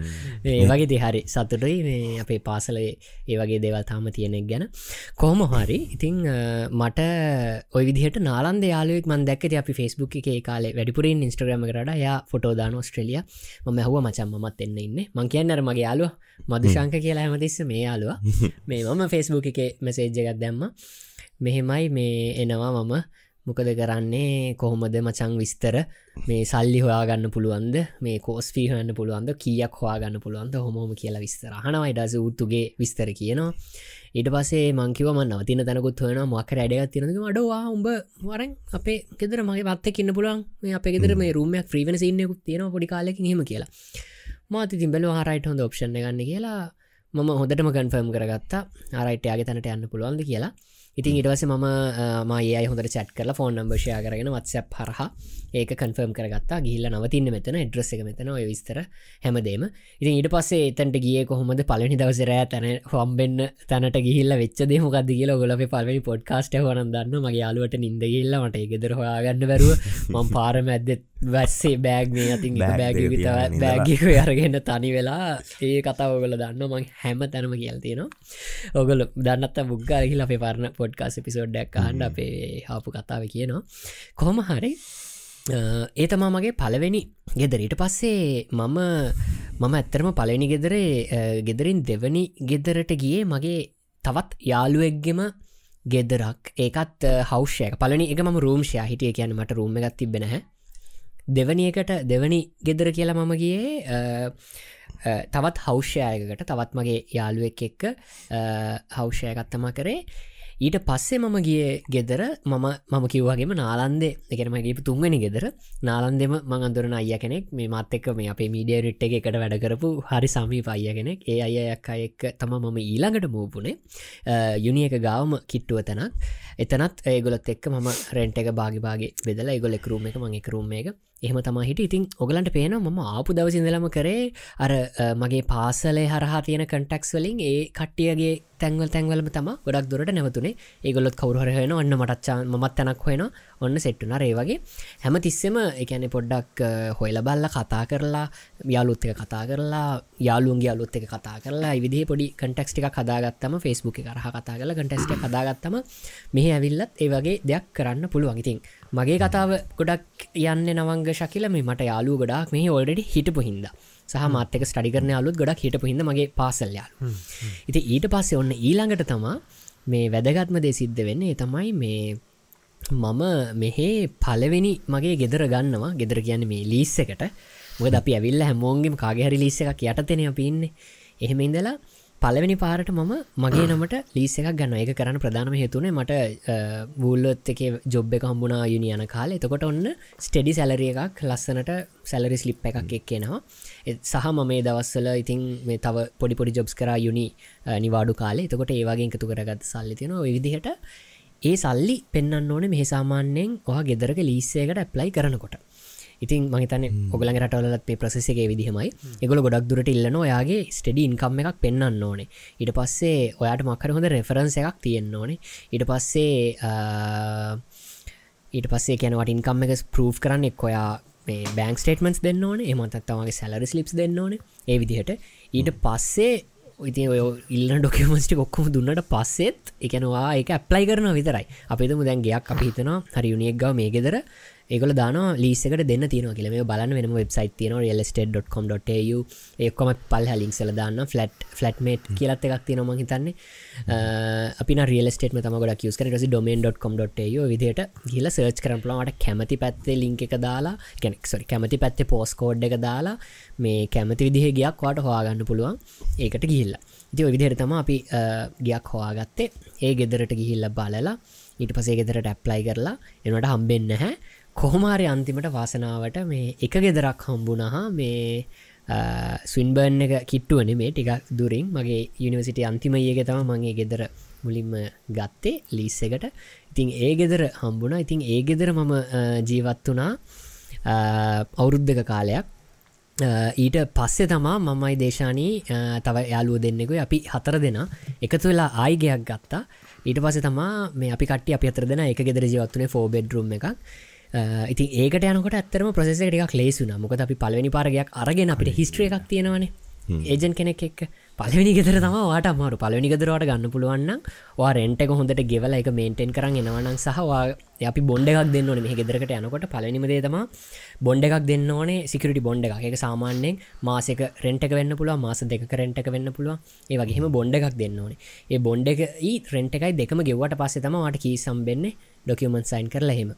ඒවගේ දෙහරි සතුටයි. මේ අපේ පාසලේ ඒවගේ දේවල් තාම තියෙනෙක් ගැන. කොහොම හරි ඉතිං මට ඔය විදිහට නාලන්ද යාලුවෙක් මන් දැක්කති අපි ෆස්බුක් එක කාලේ වැඩිපුරින් ඉස්ට්‍රගම කරට යා ෆොටෝදාන ස්ට්‍රලිය ම හුව මචන් මත් එන්න ඉන්න. මං කියන්නර මගේ යාලුව මදුශංක කියලා හැමතිස්ස මේ යාලුව මේ මම ෆෙස්බුක් එක මෙසේජ්ජගත් දැම්ම. මෙහෙමයි මේ එනවා මම. මොකද කරන්නේ? කොහොමද මචං විස්තර? මේ සල්ලි හොයාගන්න පුළුවන්ද? මේ කෝස් ෆීහන්න පුළුවන්ද? කියක් හවාගන්න පුළුවන්ද? හොමෝම කියලා විස්තර හනවයි ඩස උත්තුගේ විස්තර කියනවා ඊට පසේ මංකිවම නවතින තැනකුත් වන මක් රැඩගත් තිනක අඩවා උඹ වරන් අපේ ගෙදර මගේ පත්ත ඉන්න පුළුවන්. මේ අප ගෙදර මේ රුමයක් ්‍රීවන සින්නකුත් තියෙන පොඩි කාලෙක හෙම කියලා. මාති තිබල හරයිට හොඳ ඔප්ෂණ ගන්න කියලා. මම හොඳටම කන්ෆර්ම් කරගත්තා. ආරයිට යාගේ තැනට යන්න පුළුවන්ද? කියලා ඉතින් ඉටවස ම මයි හොඳට චට් කරලා ෆෝන් නම්බර්ෂය කරගෙන වත්සැප් හරහ ඒක කන්ෆර්ම් කරගත්තා. ගිල්ල නවතින්න මෙතන එඩ්‍රස් එක මෙතන ඔය විස්තර හැමදේම. ඉතින් ඊට පස්සේ එතන්ට ගිය කොහොමද? පලනි දවසරෑ තැන හොම්බෙන්න්න තැනට ගිහිල්ල වෙච්චද මොකක්ද කියල ගොලප පලනි පොඩ්කාස්ට හොන දන්න මගේ යාලුවට නින්දගල්ල මට ගෙදර හොයාගන්න බැරුව. මං පාරම ඇදත් වැස්සේ බෑග් මේ අතින් බෑග බෑගික අරගන්න තනි වෙලා ඒ කතාවගල දන්න මං හැම තැනම කියල් තියෙනවා. ඔගල දන්නත් බුග්ගරහිල අපේ පරණ පොඩ්කාස පිසෝඩ්ඩක් කාණ්ඩ අපේ හාපු කතාව කියනවා. කොහොම හරි ඒ තමා මගේ පලවෙනි ගෙදරට පස්සේ මම මම ඇත්තරම පලනි ගෙදරේ ගෙදරින් දෙවනි ගෙදරට ගියේ මගේ තවත් යාළුවෙක්ගෙම ගෙදරක්. ඒකත් හෞෂයක පලනි එක ම රූම්ෂය හිටිය කියන මට රූම එකත් තිබෙනහැ දෙවනි එකට දෙවනි ගෙදර කියලා මම ගියේ තවත් හෞෂයයකට තවත් මගේ යාළුවෙක් එක්ක හෞෂයගත්තම කරේ ඊට පස්සේ මම ගිය ගෙදර. මම මම කිව්වාගේම නාලන්දේ. එකනමගේ තුන්වැනි ගෙදර. නාලන්දෙම මං අඳුරන අය කෙනෙක්. මේ මත් එක්ක මේ අපේ මීඩිය රිට් එක එකට වැඩ කරපු හරි සමී පයිය කෙනෙක්. ඒ අයයක් අයෙක් තම මම ඊළඟට මූපුනේ යුනි එක ගාවම කිට්ටුව තැනක්. එතනත් ඒගොලත් එක්ක මම රෙන්ට එක බාගිබාගේ බෙදලා ගොල එකරුම් එක මං එකරුම් එක. එහෙම තම හිට ඉතින් ඔගලන්ට පේන ම ආපු දවසිදලම කරේ අර මගේ පාසලේ හරහා තියෙන කටක්ස් වලින් ඒ කට්ටියගේ තැන්වල් තැන්වලම තම ගොඩක් දුරට නැවතුනේ. ඒගොලොත් කවරුහරහෙන ඔන්න මටච්චා මත් තැනක් හොෙන ඔන්න සෙට්ටුන රේවගේ හැම තිස්සෙම එකැනෙ පොඩ්ඩක් හොයල බල්ල කතා කරලා යාලුත් එක කතා කරලා යාලුන්ගේ අලුත් එක කතා කරලා විදි පොඩි කටක්ස් ටික කදාගත්තම ෆස්බුක් කරහ කතා කරලා කටස්ට කදාගත්තම මෙහ ඇවිල්ලත් ඒ වගේ දෙයක් කරන්න පුළුවන්. ඉතින් මගේ කතාව ගොඩක් යන්න නවංග ශකිල මේ මට යාලු ගොඩක් මේ ඔල්ඩඩි හිටපු හින්ද. සහ මාතක ස්ටඩිකරන අලුත් ගොඩක් හිටපු හිද මගේ පාසල්යාලු ඉති ඊට පස්සේ ඔන්න ඊළඟට තමා මේ වැදගත්ම දේ සිද්ධ වෙන්නේ. තමයි මේ මම මෙහේ පලවෙනි මගේ ගෙදර ගන්නවා. ගෙදර කියන්න මේ ලිස්ස එකට. මොද අපි ඇවිල්ල හැමෝන්ගේම කාගහරි ලිස්ස එකක් යටතෙන අපින්නේ එහෙම ඉඳලා පලවෙනි පාරට මම මගේ නමට ලිස එකක් ගන්න එක කරන්න ප්‍රධානම හේතුනේ මට බූල්ලොත් එක ජොබ් එක හම්බුණා යුනි යන කාල. එතකොට ඔන්න ස්ටඩි සැලරිය එකක් ලස්සනට සැලරි ස්ලිප් එකක් එක්කෙනවා සහ මේ දවස්සල ඉතින් මේ තව පොඩි පොඩි ජොබ්ස් කර යුනි නිවාඩු කාලේ. එතකොට ඒවාගේ එකතු කරගත් සල්ලි තියෙන විදිහට ඒ සල්ලි පෙන්න්න ඕන මෙහ සාමාන්‍යයෙන් ඔහ ගෙදරක ලිස්සේකට ඇප්ලයි කරනකොට ඉතින් මහිතන ඔගලන් රටවලත් ප්‍රසෙසගේ විදිහමයි. එගොල ගොඩක් දුරට ඉල්ලන ඔයාගේ ස්ටඩි ඉන්කම් එකක් පෙන්න්න ඕනේ. ඉට පස්සේ ඔයාට මක්කර හොඳ රෙෆරන්ස එකක් තියෙන්න්න ඕනේ. ඉට පස්සේ ඊට පස්සේ කැනවට ඉන්කම් එක ප්‍රූ් කරන්න එක් ඔයා බෑන්ක් ස්ටේටමන්ස් දෙන්න ඕන. එමතත්තමගේ සැලරි ස්ලිප් දෙන්න ඕන. ඒ විදිහට. ඊට පස්සේ ඉති ඔය ඉල්ල ඩොකමස්ටි ඔක්කොම දුන්නට පස්සෙත් එකනවා එක ඇප්ලයි කරන විතරයි. අපිත මුදැන් ගයක් අපි හිතනවා හරි යුනියෙක්ගව මේ ගෙදර ඒකල දාන ලිසකට දෙන්න තින කියල. මේ බලන්න වෙනම වෙබ්සයිට තියන ල්ස්ට.com.ු ඒකොම පල් හලින්ක්සල දාන්න ෆලට් ෆලට්මේට් කියලත් එකක් තින ම හිතන්නේ. අපි රියල්ස්ටේට තම ගොඩ කියස් කර ඩොමන්.com.ු විදිට ගිල සර්ච් කරපලාට කැමති පැත්තේ ලිංක එක දාලා කෙනෙක්සරි කැමති පැත්තේ පෝස්කෝඩ් එක දාලා මේ කැමති විදිහ ගයක් වාට හවාගන්න පුළුවන්. ඒකට ගිහිල්ලා. ඉති විදිහයට තම අපි ගයක් හවාගත්තේ ඒ ගෙදරට ගිහිල්ල බලලා ඊට පසේ ගෙදරට ඇප්ලයි කරලා එනට හම්බෙන්න හැ කොහොමාරි අන්තිමට වාසනාවට මේ එක ගෙදරක් හම්බුණහා මේ ස්වින්බර්න් එක කිට්ටුවන මේ ටික දුරින්. මගේ යනිවසිට අන්තිම ඒක තම මගේ ගෙදර මුලින්ම ගත්තේ ලිස් එකට. ඉතින් ඒ ගෙදර හම්බුණ. ඉතින් ඒ ගෙදර මම ජීවත් වනා අවුරුද්ධක කාලයක්. ඊට පස්සේ තමා මමයි දේශානී තව යාලුව දෙන්නෙකු අපි හතර දෙෙන. එකතු වෙලා ආයිගයක් ගත්තා. ඊට පස්සේ තමා මේ අපි කට අපි අතර දෙෙන එක ගෙදර ජීවත්වනේ ෆෝබෙඩ්රුම් එකක්. ඉතින් ඒකට යනකට ඇත්තරම ප්‍රසෙස එකක් ලේසුන මොකද අපි පලවෙනි පාරගයක් අරගෙන අපිට හිස්ට්‍රිය එකක් තියෙනවනේ. ඒජන් කෙනෙක් එක් පලවෙනි ගෙදර තම වාට අමාරු. පලවෙනි ගෙදරවාට ගන්න පුළුවන්න වා රෙන්ටක හොඳට ගෙවල එක මේන්ටෙන් කරන්න එනවනම් සහවා අපි බොන්ඩ එකක් දෙන්න ඕන. මේ ගෙදරකට යනකොට පලනිමදේ තම බොන්ඩ එකක් දෙන්න ඕනේ සිකරටි බොන්ඩ එකක්. එක සාමාන්‍යයෙන් මාසක රෙන්ටක වෙන්න පුළුව මාස දෙක රෙන්ටක වෙන්න පුළුව ඒ වගේම බොන්ඩ එකක් දෙන්න ඕනේ. ඒ බොන්ඩ එක ඒ රෙන්ට එකයි දෙකම ගෙවට පස්සේ තම වාට කී සම්බෙන්නේ ඩොකියමන් සයින් කරලා හෙම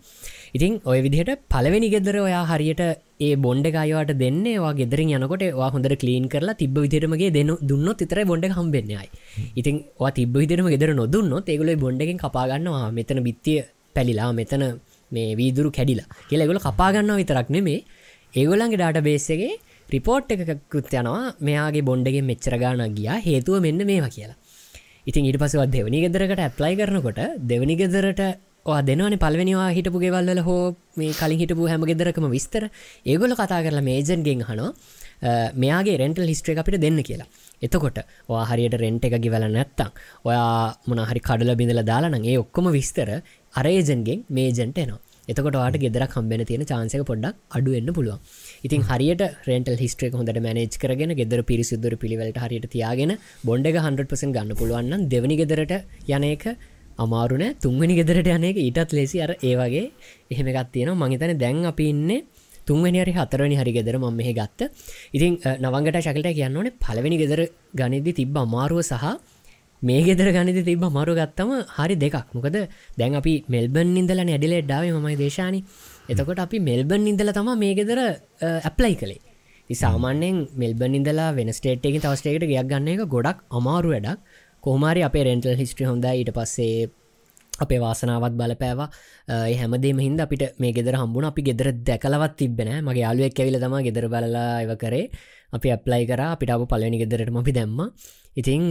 ඉතින් ඔය විදිහට පලවෙනි ගෙදර ඔයා හරියට ඒ බොන්ඩ අයවාට දෙන්නේ වා ගෙදරින් යනකොට වා හොඳට කලීන් කරලා තිබ විදිරමගේ දෙන්න දුන්නොත් ඉතර බොඩ හම්බෙන්නේයි ඉතින් වා තිබ විදිරම ගෙදර නොදුන්නොත් ඒගොල බොන්ඩගෙන් කපාගන්නවා මෙතන බිත්තිය පැලිලා මෙතන මේ වීදුරු කැඩිලා කියලා ගොල කපාගන්නවා විතරක් නෙමේ. ඒගොලන්ගේ ඩාට බේස්සගේ රිපෝට් එකකුත් යනවා. මෙයාගේ බොන්්ඩගේ මෙච්චර ගාන ගියා. හේතුව මෙන්න මේවා කියලා. ඉතින් ඊට පසවත් දෙවනි ගෙදරකට ඇප්ලයි කරනකොට දෙවනි ගෙදරට දෙනවන පල්වෙනිවා හිටපු ගෙවල්ල හෝ මේ කලින් හිටපු හැම ගෙදරකම විස්තර. ඒගොල කතා කරලා මේජන්ගෙන් හනෝ මෙයාගේ රෙන්ටල් හිස්ට්‍රේ අපිට දෙන්න කියලා. එතකොට ඔයා හරියට රෙන්ට් එක ගිවල නැත්තං ඔයා මොනහරි කඩල බිඳල දාලානං ඒ ඔක්කොම විස්තර අරේජන්ගෙන් මේජන්ට එනවා. එතකොට වාට ගෙදර කම්බෙන තියෙන චාන්සක පොඩ්ඩක් අඩුවෙන්න්න පුළුවන්. ඉතින් හරියට රෙන්ටල් හිස්ට්‍රේක හොඳට මැනේජ් කරගෙන ගෙදර පිරිසිදුර පිළිවෙලට හරියට තියාගෙන බොන්ඩ 100% ගන්න පුළුවන්න දෙවනි ගෙදරට යන එක අමාරුන තුන්වනි ගෙදරට යනක ඊටත් ලෙසි. අර ඒ වගේ එහෙමකත් තියෙන මහිතන දැන් අපි ඉන්න තුන්වනි හරි හතරවනි හරි ගෙදර ම මෙහ ගත්ත. ඉතින් නවංගට ශකලට කියන්න ඕනේ පලවෙනි ගෙදර ගනිදි තිබ්බ අමාරුව සහ මේ ගෙදර ගනිත තිබ මරු ගත්තම හරි දෙකක්. මොකද දැන් අපි මෙල්බන් ඉඳල නැඩිල එඩ්ඩාව මයි දේශානි. එතකොට අපි මෙල්බන් ඉඳල තම මේ ගෙදර ඇප්ලයි කළේ. සාමාන්‍යෙන් මෙල්බන් ඉඳලා වෙන ස්ටේට්ක තවස්ටේකට ගයක් ගන්න එක ගොඩක් අමාරු වැඩක්. කොහමාරි අපේ රෙන්ටල් හිස්ට්‍රි හොඳ ඊට පස්සේ අපේ වාසනාවත් බලපෑවා. හැමදේම හින්ද අපිට මේ ගෙදර හම්බුණ අපි ගෙදර දැකලවත් තිබෙන මගේ යාලුවෙක් ඇවිල තම ගෙදර බලලා එව කරේ. අපි ඇප්ලයි කර. අපිට අප පලනි ගෙදරට අපි දැම්ම. ඉතිං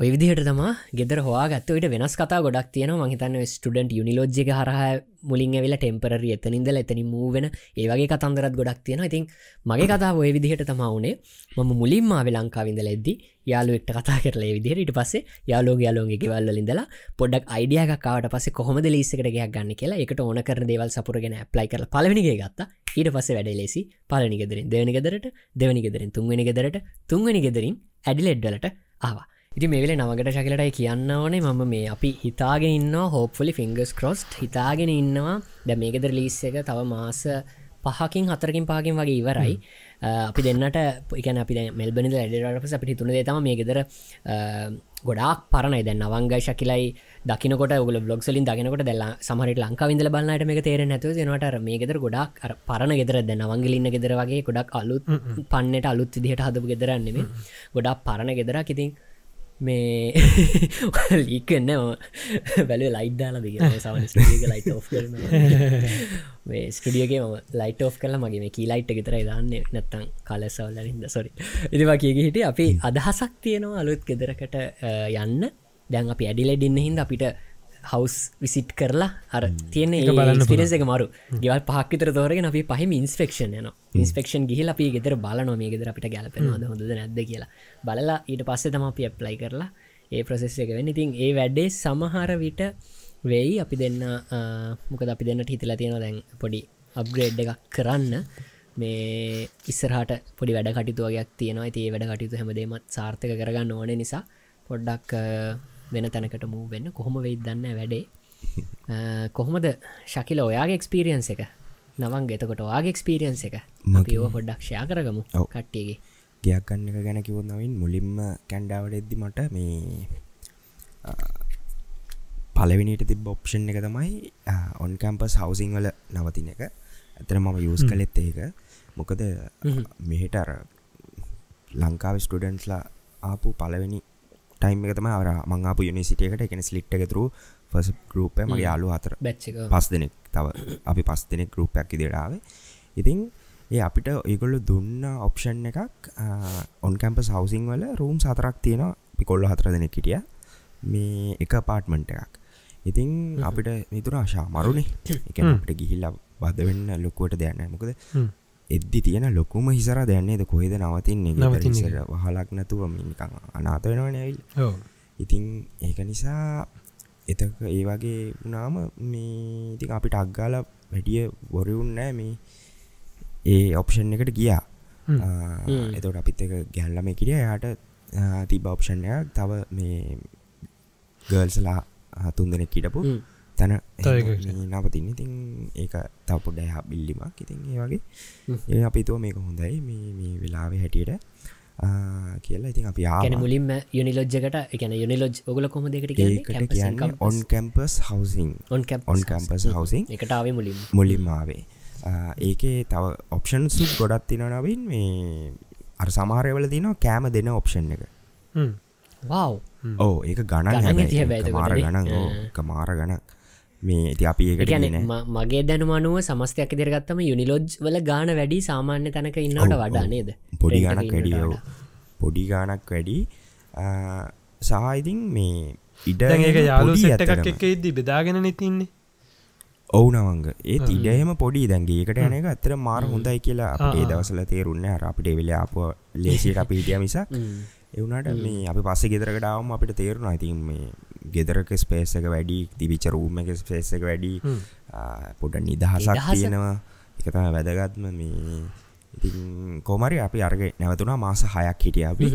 ඔය විදිහට තම ගෙදර හවා ගත්තවට වෙනස් කතා ගොඩක් තියෙන මහිතන්න ස්ටඩන්ට යුනිලෝජ්ජක හරහ මුලින් ඇවිල ටෙම්පරරි එතනින්දල එතනි මූවෙන ඒවගේ කතන්දරත් ගොඩක් තියෙන ඉතින් මගේ කතා ඔය විදිහට තමවුනේ මම මුලින්ම වෙලංකාවිඳල එද්දි යාලුවෙක්ට කතා කරලා විදිහට. ඉට පස්සේ යාලෝග යාලෝගේ ගෙවල්ලින්දලා පොඩක් අයිඩියකාවට පස කොහොමද ලිස්සකට ගයක් ගන්න කියලා එකට ඕන කරන දේවල් සපුරගෙන ප්ලයි කර පලවිනිගේ ගත්තා. ඊට පස්සේ වැඩ ලෙසි. පලනිගෙදරින් දෙවනි ගෙදරට දෙවනි ගෙදරින් තුන්වෙනි ගෙදරට තුන්වනි ගෙදරින් ඇඩිලෙඩ්ඩලට ආවා. ඉති මේල නවගට ශකලටයි කියන්න ඕනේ. මම මේ අපි හිතාගෙන ඉන්න හෝප්ෆලි ෆිංගස් කොස්ට් හිතාගෙන ඉන්නවා. ද මේකෙදර ලිස්ස එක තව මාස පහකින් හතරකින් පාකින් වගේ ඉවරයි. අපි දෙන්නට එකන අපි මෙල්බනි ඇඩට පස අපිට තුන තම මේ ගෙදර ගොඩක් පරණයි. දැන් අවංග ශකිලයි දකිනකොට ගල බ්ලොග්සලින් දකිනකොට දැල්ලා සමහට ලංකාවින්දල බලන්නට මේ තේර නැතුව දෙනට මේ ගෙදර ගොඩක් පරණ ගෙදර දැන් අවංගලින්න ගෙදර වගේ ගොඩක් අලුත් පන්නට අලුත් විදිහට හදපු ගෙදරන්නෙම ගොඩක් පරණ ගෙදරක්. ඉතින් මේ ලීකන්න බැලු ලයිට්දාල සම ලයිට මේ ස්ටඩියගේ ම ලයිට ෝ් කල මගේ මේ කී ලයිට් ගෙතර දාන්න. නැත්තං කලසවල්ලරින්ද සොරි ඉතිවා කියගේ හිට අපි අදහසක් තියෙනවා අලුත් ගෙදරකට යන්න දැන් අපි ඇඩිලෙඩින්න හිද අපිට හවස් විසිට් කරලා අර තියන පිරස එක මරු. ගෙවල් පහක්විතර තෝරගෙන අපි පහම ඉන්ස්පෙක්ෂන් යන ඉන්ස්පෙක්ෂන් ගිහිල අපි ගෙදර බලන මේ ගෙදර අපිට ගැලපෙනවාද හොඳ නැද්ද කියලා. බලලා ඊට පස්සේ තම අපි ඇප්ලයි කරලා ඒ ප්‍රසෙස් එක වෙන්න. ඉතින් ඒ වැඩේ සමහර විට වෙයි. අපි දෙන්න මොකද අපි දෙන්නට හිතලා තියෙන දැන් පොඩි අප්ග්‍රේඩ් එකක් කරන්න. මේ ඉස්සරහට පොඩි වැඩ කටිතුවගයක් තියෙනවා. ඒ වැඩ කටයුතු හැමදේමත් සාර්ථක කරගන්න ඕන නිසා පොඩ්ඩක් වෙන තැනකට මූ වෙන්න. කොහොම වෙයි දන්න වැඩේ. කොහොමද? ශකිල ඔයාගේ එක්ස්පිරියන්ස එක. නවන් ගෙතකොට ඔයාගේ එක්ස්පිරියන්ස එක. මපිෝ පොඩ්ඩක්ෂයා කරගමු කට්ටියගේ. ගයක් කන්න එක ගැන කිවන්නවින් මුලින්ම කැන්ඩාවට එද්දි මට මේ පලවිනිට තිබ ඔප්ෂන් එක තමයි ඔන් කැම්පස් හවසිං වල නවතින එක. ඇතන මම යස් කලෙත් ඒක. මොකද මෙහෙට අර ලංකාව ස්ටඩන්ස්ලා ආපු පලවෙනි ටයිම් එක තම අර මංආපු යුනිසිටියකට එකන ස්ලිට් එකතුරු ෆස් ගරුප මගේ යාලු අතර. පස් දෙනෙක්. තව අපි පස් දෙනෙක් ගරුපයක් ඉදිරාව ඉතිං ඒ අපිට ඒගොල්ල දුන්න ඔප්ෂන් එකක් ඔන් කැම්පස් හවසිං වල රූම් සතරක් තියෙන පිකොල්ල හතර දෙනෙක් හිටිය. මේ එක පාට්මන්ට එකක්. ඉතින් අපිට නිතුර ආශා මරුණේ එක අපට ගිහිල්ල වද වෙන්න ලොකුවට දෙයන්න මොකද. එද්දි තියෙන ලොකුම හිසර දෙයන්නේද කොහෙද නවතින්නේ නවතින්නේ. ඉස්සර වහලක් නැතුව මිනිකං අනාත වෙනවන ඇවිල් ඔව්. ඉතින් ඒක නිසා එතක ඒ වගේ වනාම මේ ඉතින් අපිට අක්ගාල වැඩිය බොරවුන්නෑ මේ ඒ ඔප්ෂන් එකට ගියා. එතකොට අපිත් එක ගැල්ලම කිරිය යාට තිබ ඔප්ෂන්යක් තව මේ ගර්ල්සලා තුන් දෙනෙක් කිටපු. තැන. නවතින්න ඉතින්. ඒක තව පොඩ්ඩ හ බිල්ලිමක්. ඉතින් ඒ වගේ. ඒ අපිතුව මේක හොඳයි. මේ මේ වෙලාවේ හැටියට කියලා ඉතින් අපි කැන ආ මුලින්ම යුනිලෝජ්ජකට එකන යුනිලෝජ් ඔගල කොම දෙකට කියන්නේ? On campus housing on on campus housing එකටාව මුලින් මුලින්මාවේ ඒකේ තව ඔප්ෂන් සු ගොඩත් තින නවින්. මේ අර සමහරයවල තින කෑම දෙන ඔප්ෂන් එක. හ්ම්. වව් ඕ ඒක ගණන් ඒක මාර. ගණන්. ඕ, මාර ගණන් මේ ඇති අපි ඒකට ගැන ගෙන මගේ දැනුමනුව සමස්තයක් දෙරගත්තම යුනිලෝජ් වල ගාන වැඩි සාමාන්‍ය තැනක ඉන්නට වඩා නේද? පොඩි එක වැඩිය. පොඩි ගානක් වැඩි. සහයිතින් මේ ඉඩ දැන් ඒක යාලු පොඩි සෙට් එකක් ඇත්තටම. එක ඉද්දි බෙදාගෙන නතින්නේ ඔවු නවංග ඒත් ඉඩහෙම පොඩි. දැන්ගේකට යන එක අතර මාර හොඳයි කියලා අපේ ආ. දවසල තේරුන්න අර අපිට වෙලා අප ලේසිට අපි හිටිය එවුනට මේ අපි පස්සේ ගෙදරකටාවම අපිට තේරුණ. ඉතින් මේ ගෙදරක ස්පේස එක වැඩි තිබිච රූම එක ස්පේස එක වැඩි. පොඩ නිදහසක් නිදහස. තියෙනවා. එකතම වැදගත්ම මේ. ඉතින් කෝමරි අපි අර්ග නැවතුනා මාස හයක් හිටිය අපි.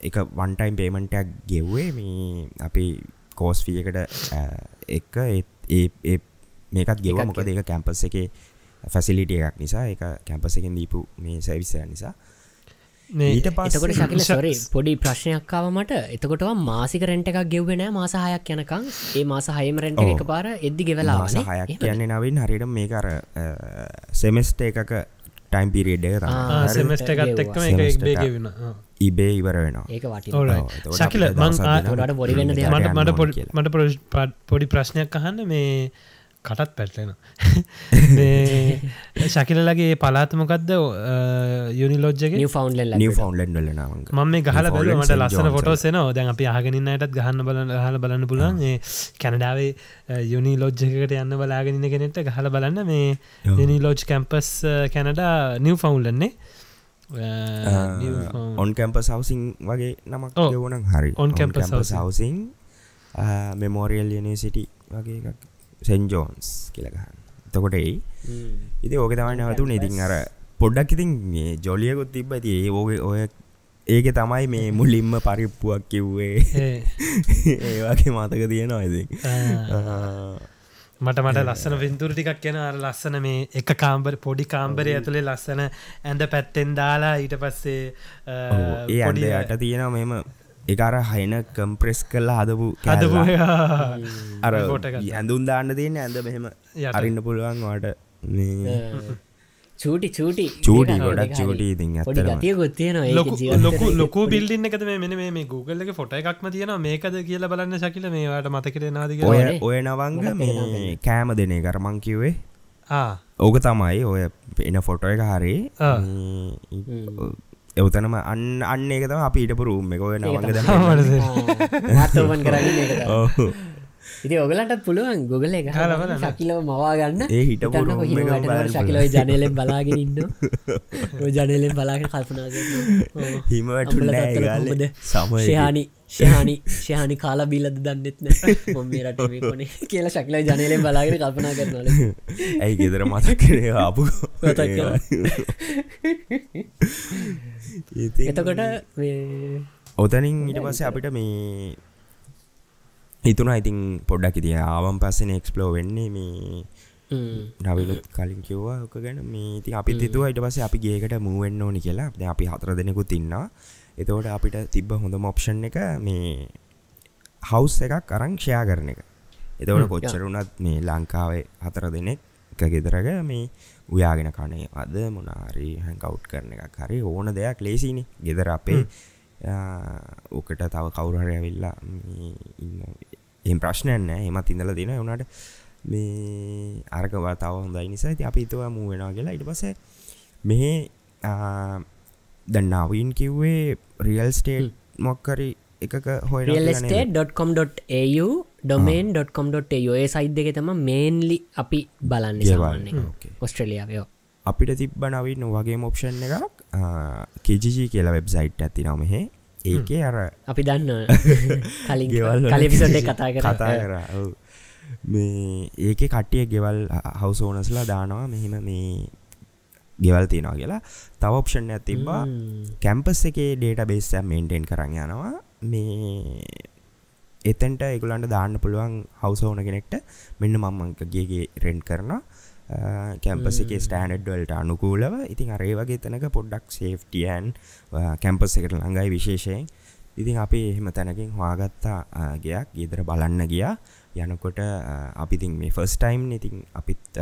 එක වන්ටයිම් පේමෙන්ටක් ගෙව්වේ මේ අපි කෝස්ෆියකට එක ඒ මේකත් ගෙව මොකද ඒක කැම්පස් එක ෆැසිලිටිය එකක් නිසා. එක කැම්පස එකෙන් දීපු මේ සැවිස්සය නිසා ඊට එතකොට පස්සේ ශකිල සොරේ පොඩි ප්‍රශ්නයක්කාව මට. එතකොට මාසික රෙන්ට එකක් ගෙව්වෙනෑ මාස හයක් යනකං ඒ මාස හයම රෙන්ට. එක පාර එද්දි ගෙවලා හයක් කියන්නේ නවින් හරිට මේකර සෙමෙස්ට එකක ටයිම් පිරිඩ් එක සෙමස්ට එකත් එක්කම එක Semester එක්බේ එකක්. ගෙවෙන ඉබේ ඉවර වෙනවා. එතකොට ශකිල, මං. මට පොඩි ප්‍රශ්නයක් අහන්න. මේ කටත් පැටලෙන ශකිලලගේ පලාතමකක්ද යුනිලෝජ්ජගේ නිය ෆවන්ලන් වල. මම මේ ගහල බැල මට. ලස්සන ෆොටෝසෙන දැන් අපි අහගෙනන්නටත් ගහන්න බල හල බලන්න පුලන් කැනඩාවේ යුනි ලෝජ්ජකට යන්න බලාගෙනන්න කෙනෙට ගහල බලන්න. මේ. යුනි ලෝජ් කැම්පස් කැනඩා නිව් ෆවුන්ලන්නේ ඔන් කැම්පස් හවසිං වගේ නමක්. යවන හරි. On campus housing. හවසිං මෙමෝරියල් යනිසිටි වගේ එකක් සෙන් ජෝන්ස් කියලගහන්න තකොට ඒ ඉති ඕක තමයි නැවතුන ඉතින් අර පොඩ්ඩක් ඉතින් මේ ජොලියකුත් තිබ ඇති ඒ ඕක ඔය ඒක තමයි මේ මුලින්ම පරිප්පුවක් කිව්වේ. ඒවාගේ මතක තියෙනවා ඉති මට මට ලස්සන පින්තුර ටිකක් කියන අර ලස්සන මේ එක කාම්බර පොඩි කාම්බරය ඇතුළේ ලස්සන ඇඳ පැත්තෙන් දාලා ඊට පස්සේ ඒ පොඩි යට තියෙන මෙම එකර හයින කම්ප්‍රෙස් කරලා හදපු හදපු කෑල්ල. අර. ඇඳුම් දාන්න තියෙන ඇඳ මෙහෙම. අරින්න පුළුවන් වාට චූටි චූටි. චූටි ගොඩක් චූටි ඉතින් ගතියකුත් තියෙනවා ලොකු ලොකු එකද මේ? මෙන මේ ගූගල්ල එක ෆොට එකක්ම තියෙන මේකද කියලා බලන්න ශකිල මේවාට මතකර නාදික ඔය නවංග මේ කෑම දෙනේ කරමං කිව්වේ. ආ. ඕක තමයි ඔය එන ෆොටෝ එක හරි. එවතනම අන්න අන්න එක තම අපි ඊට පුරුම් එක. ඔය නවංග මාතෝපන් කරන්න. ඉති ඔගලටත් පුළුවන් ගොගල එක. ශකිලව මවා ගන්න. ඒ වැටෙනකොට ශකිලව ජනලෙන් බලාගෙන ඉන්න ජනලෙන් බලාගෙන කල්පනා කරනවා. ඔව්. හිම අම්බල වැටුන්නෑ තත්තර ගාල කොහොමද? සමය ශයානි ශයානි ශයානි කාලා බිල්ලද දන්නෙත් නෑ මොම මේ රට මේ කොනේ කියලා ශකිල ජනලෙන් බලාගෙන කල්පනා කරනවල ඇයි ගෙදර මතක් කරේ. ආපු එතකොට ඔතනින් ඊට පස්සේ අපිට මේ හිතුන ඉතින් පොඩ්ඩක් ඉතිය ආවම් පස්සෙන එක්ස්පලෝ වෙන්නේ මේ. නවිලුත් කලින් කිව්වා ඕක ගැන. මේ ඉතින් අපි තිතුව ඊට පස්සේ අපි ගේකට මූවෙන්න ඕනි කියලා. දැන් අපි හතර දෙනෙකුත් ඉන්නවා. එතකොට අපිට තිබ්බ හොඳම ඔප්ෂන් එක මේ හවුස් එකක් අරං ෂයා කරන එක. එතවට කොච්චරුනත් මේ ලංකාවේ හතර දෙනෙක් එක ගෙදරක මේ උයාගෙන කනේ අද මොනාරි හැකවුට් කරන එකක් හරි ඕන දෙයක් ලේසිනි ගෙදර අපේ ඕකට තව කවුරහරය ඇවිල්ලා එම් ප්‍රශ්නයන්න එමත් ඉඳල දෙන වුණට මේ අර්කවා තව හොඳයි නිසා ති අපි තුවා මූ වෙනවා කියලා. ඉට පස මෙහෙ දැන්නාවන් කිව්වේ රියල් ස්ටේට් මොක්කරි හොය realestate.com.au domain.com.au ඒ සයිද් දෙක තම මේන්ලි අපි බලන්න සාමාන්‍ය ඔස්ට්‍රලියාවයෝ අපිට තිබ්බ නවින්න වගේ මොප්ෂන් එකක් කෙජජී කියලා වෙබ්සයිට් ඇති නමහෙ ඒකේ අර අපි දන්න කලින් කලිපිසොඩ් කතා කතා කර. මේ ඒක කට්ටිය ගෙවල් හවස ඕනස්ලා දානවා. මෙහෙම මේ ගෙවල් තියෙනවා කියලා. තව ඔප්ෂන් ඇත් තිබ්බා. කැම්පස් එකේ ඩේට බේස් මේන්ටෙන් කරන්න යනවා මේ එතන්ට එකුලන්ට දාන්න පුළුවන් හවස ඕන කෙනෙක්ට මෙන්න මම්මංකගේගේ රෙන්් කරන කැම්පස එක ස්ටෑනඩ් වලට අනුකූලව. ඉතින් අරේ වගේ තැනක පොඩ්ඩක් සේෆ්ටියන් කැම්පස් එකට ළඟයි විශේෂයෙන්. ඉතින් අපි එහෙම තැනකින් හවාගත්තා ගයක්. ගෙදර බලන්න ගියා. යනකොට අපිතින් මේ ෆස් ටයිම් ඉතින් අපිත්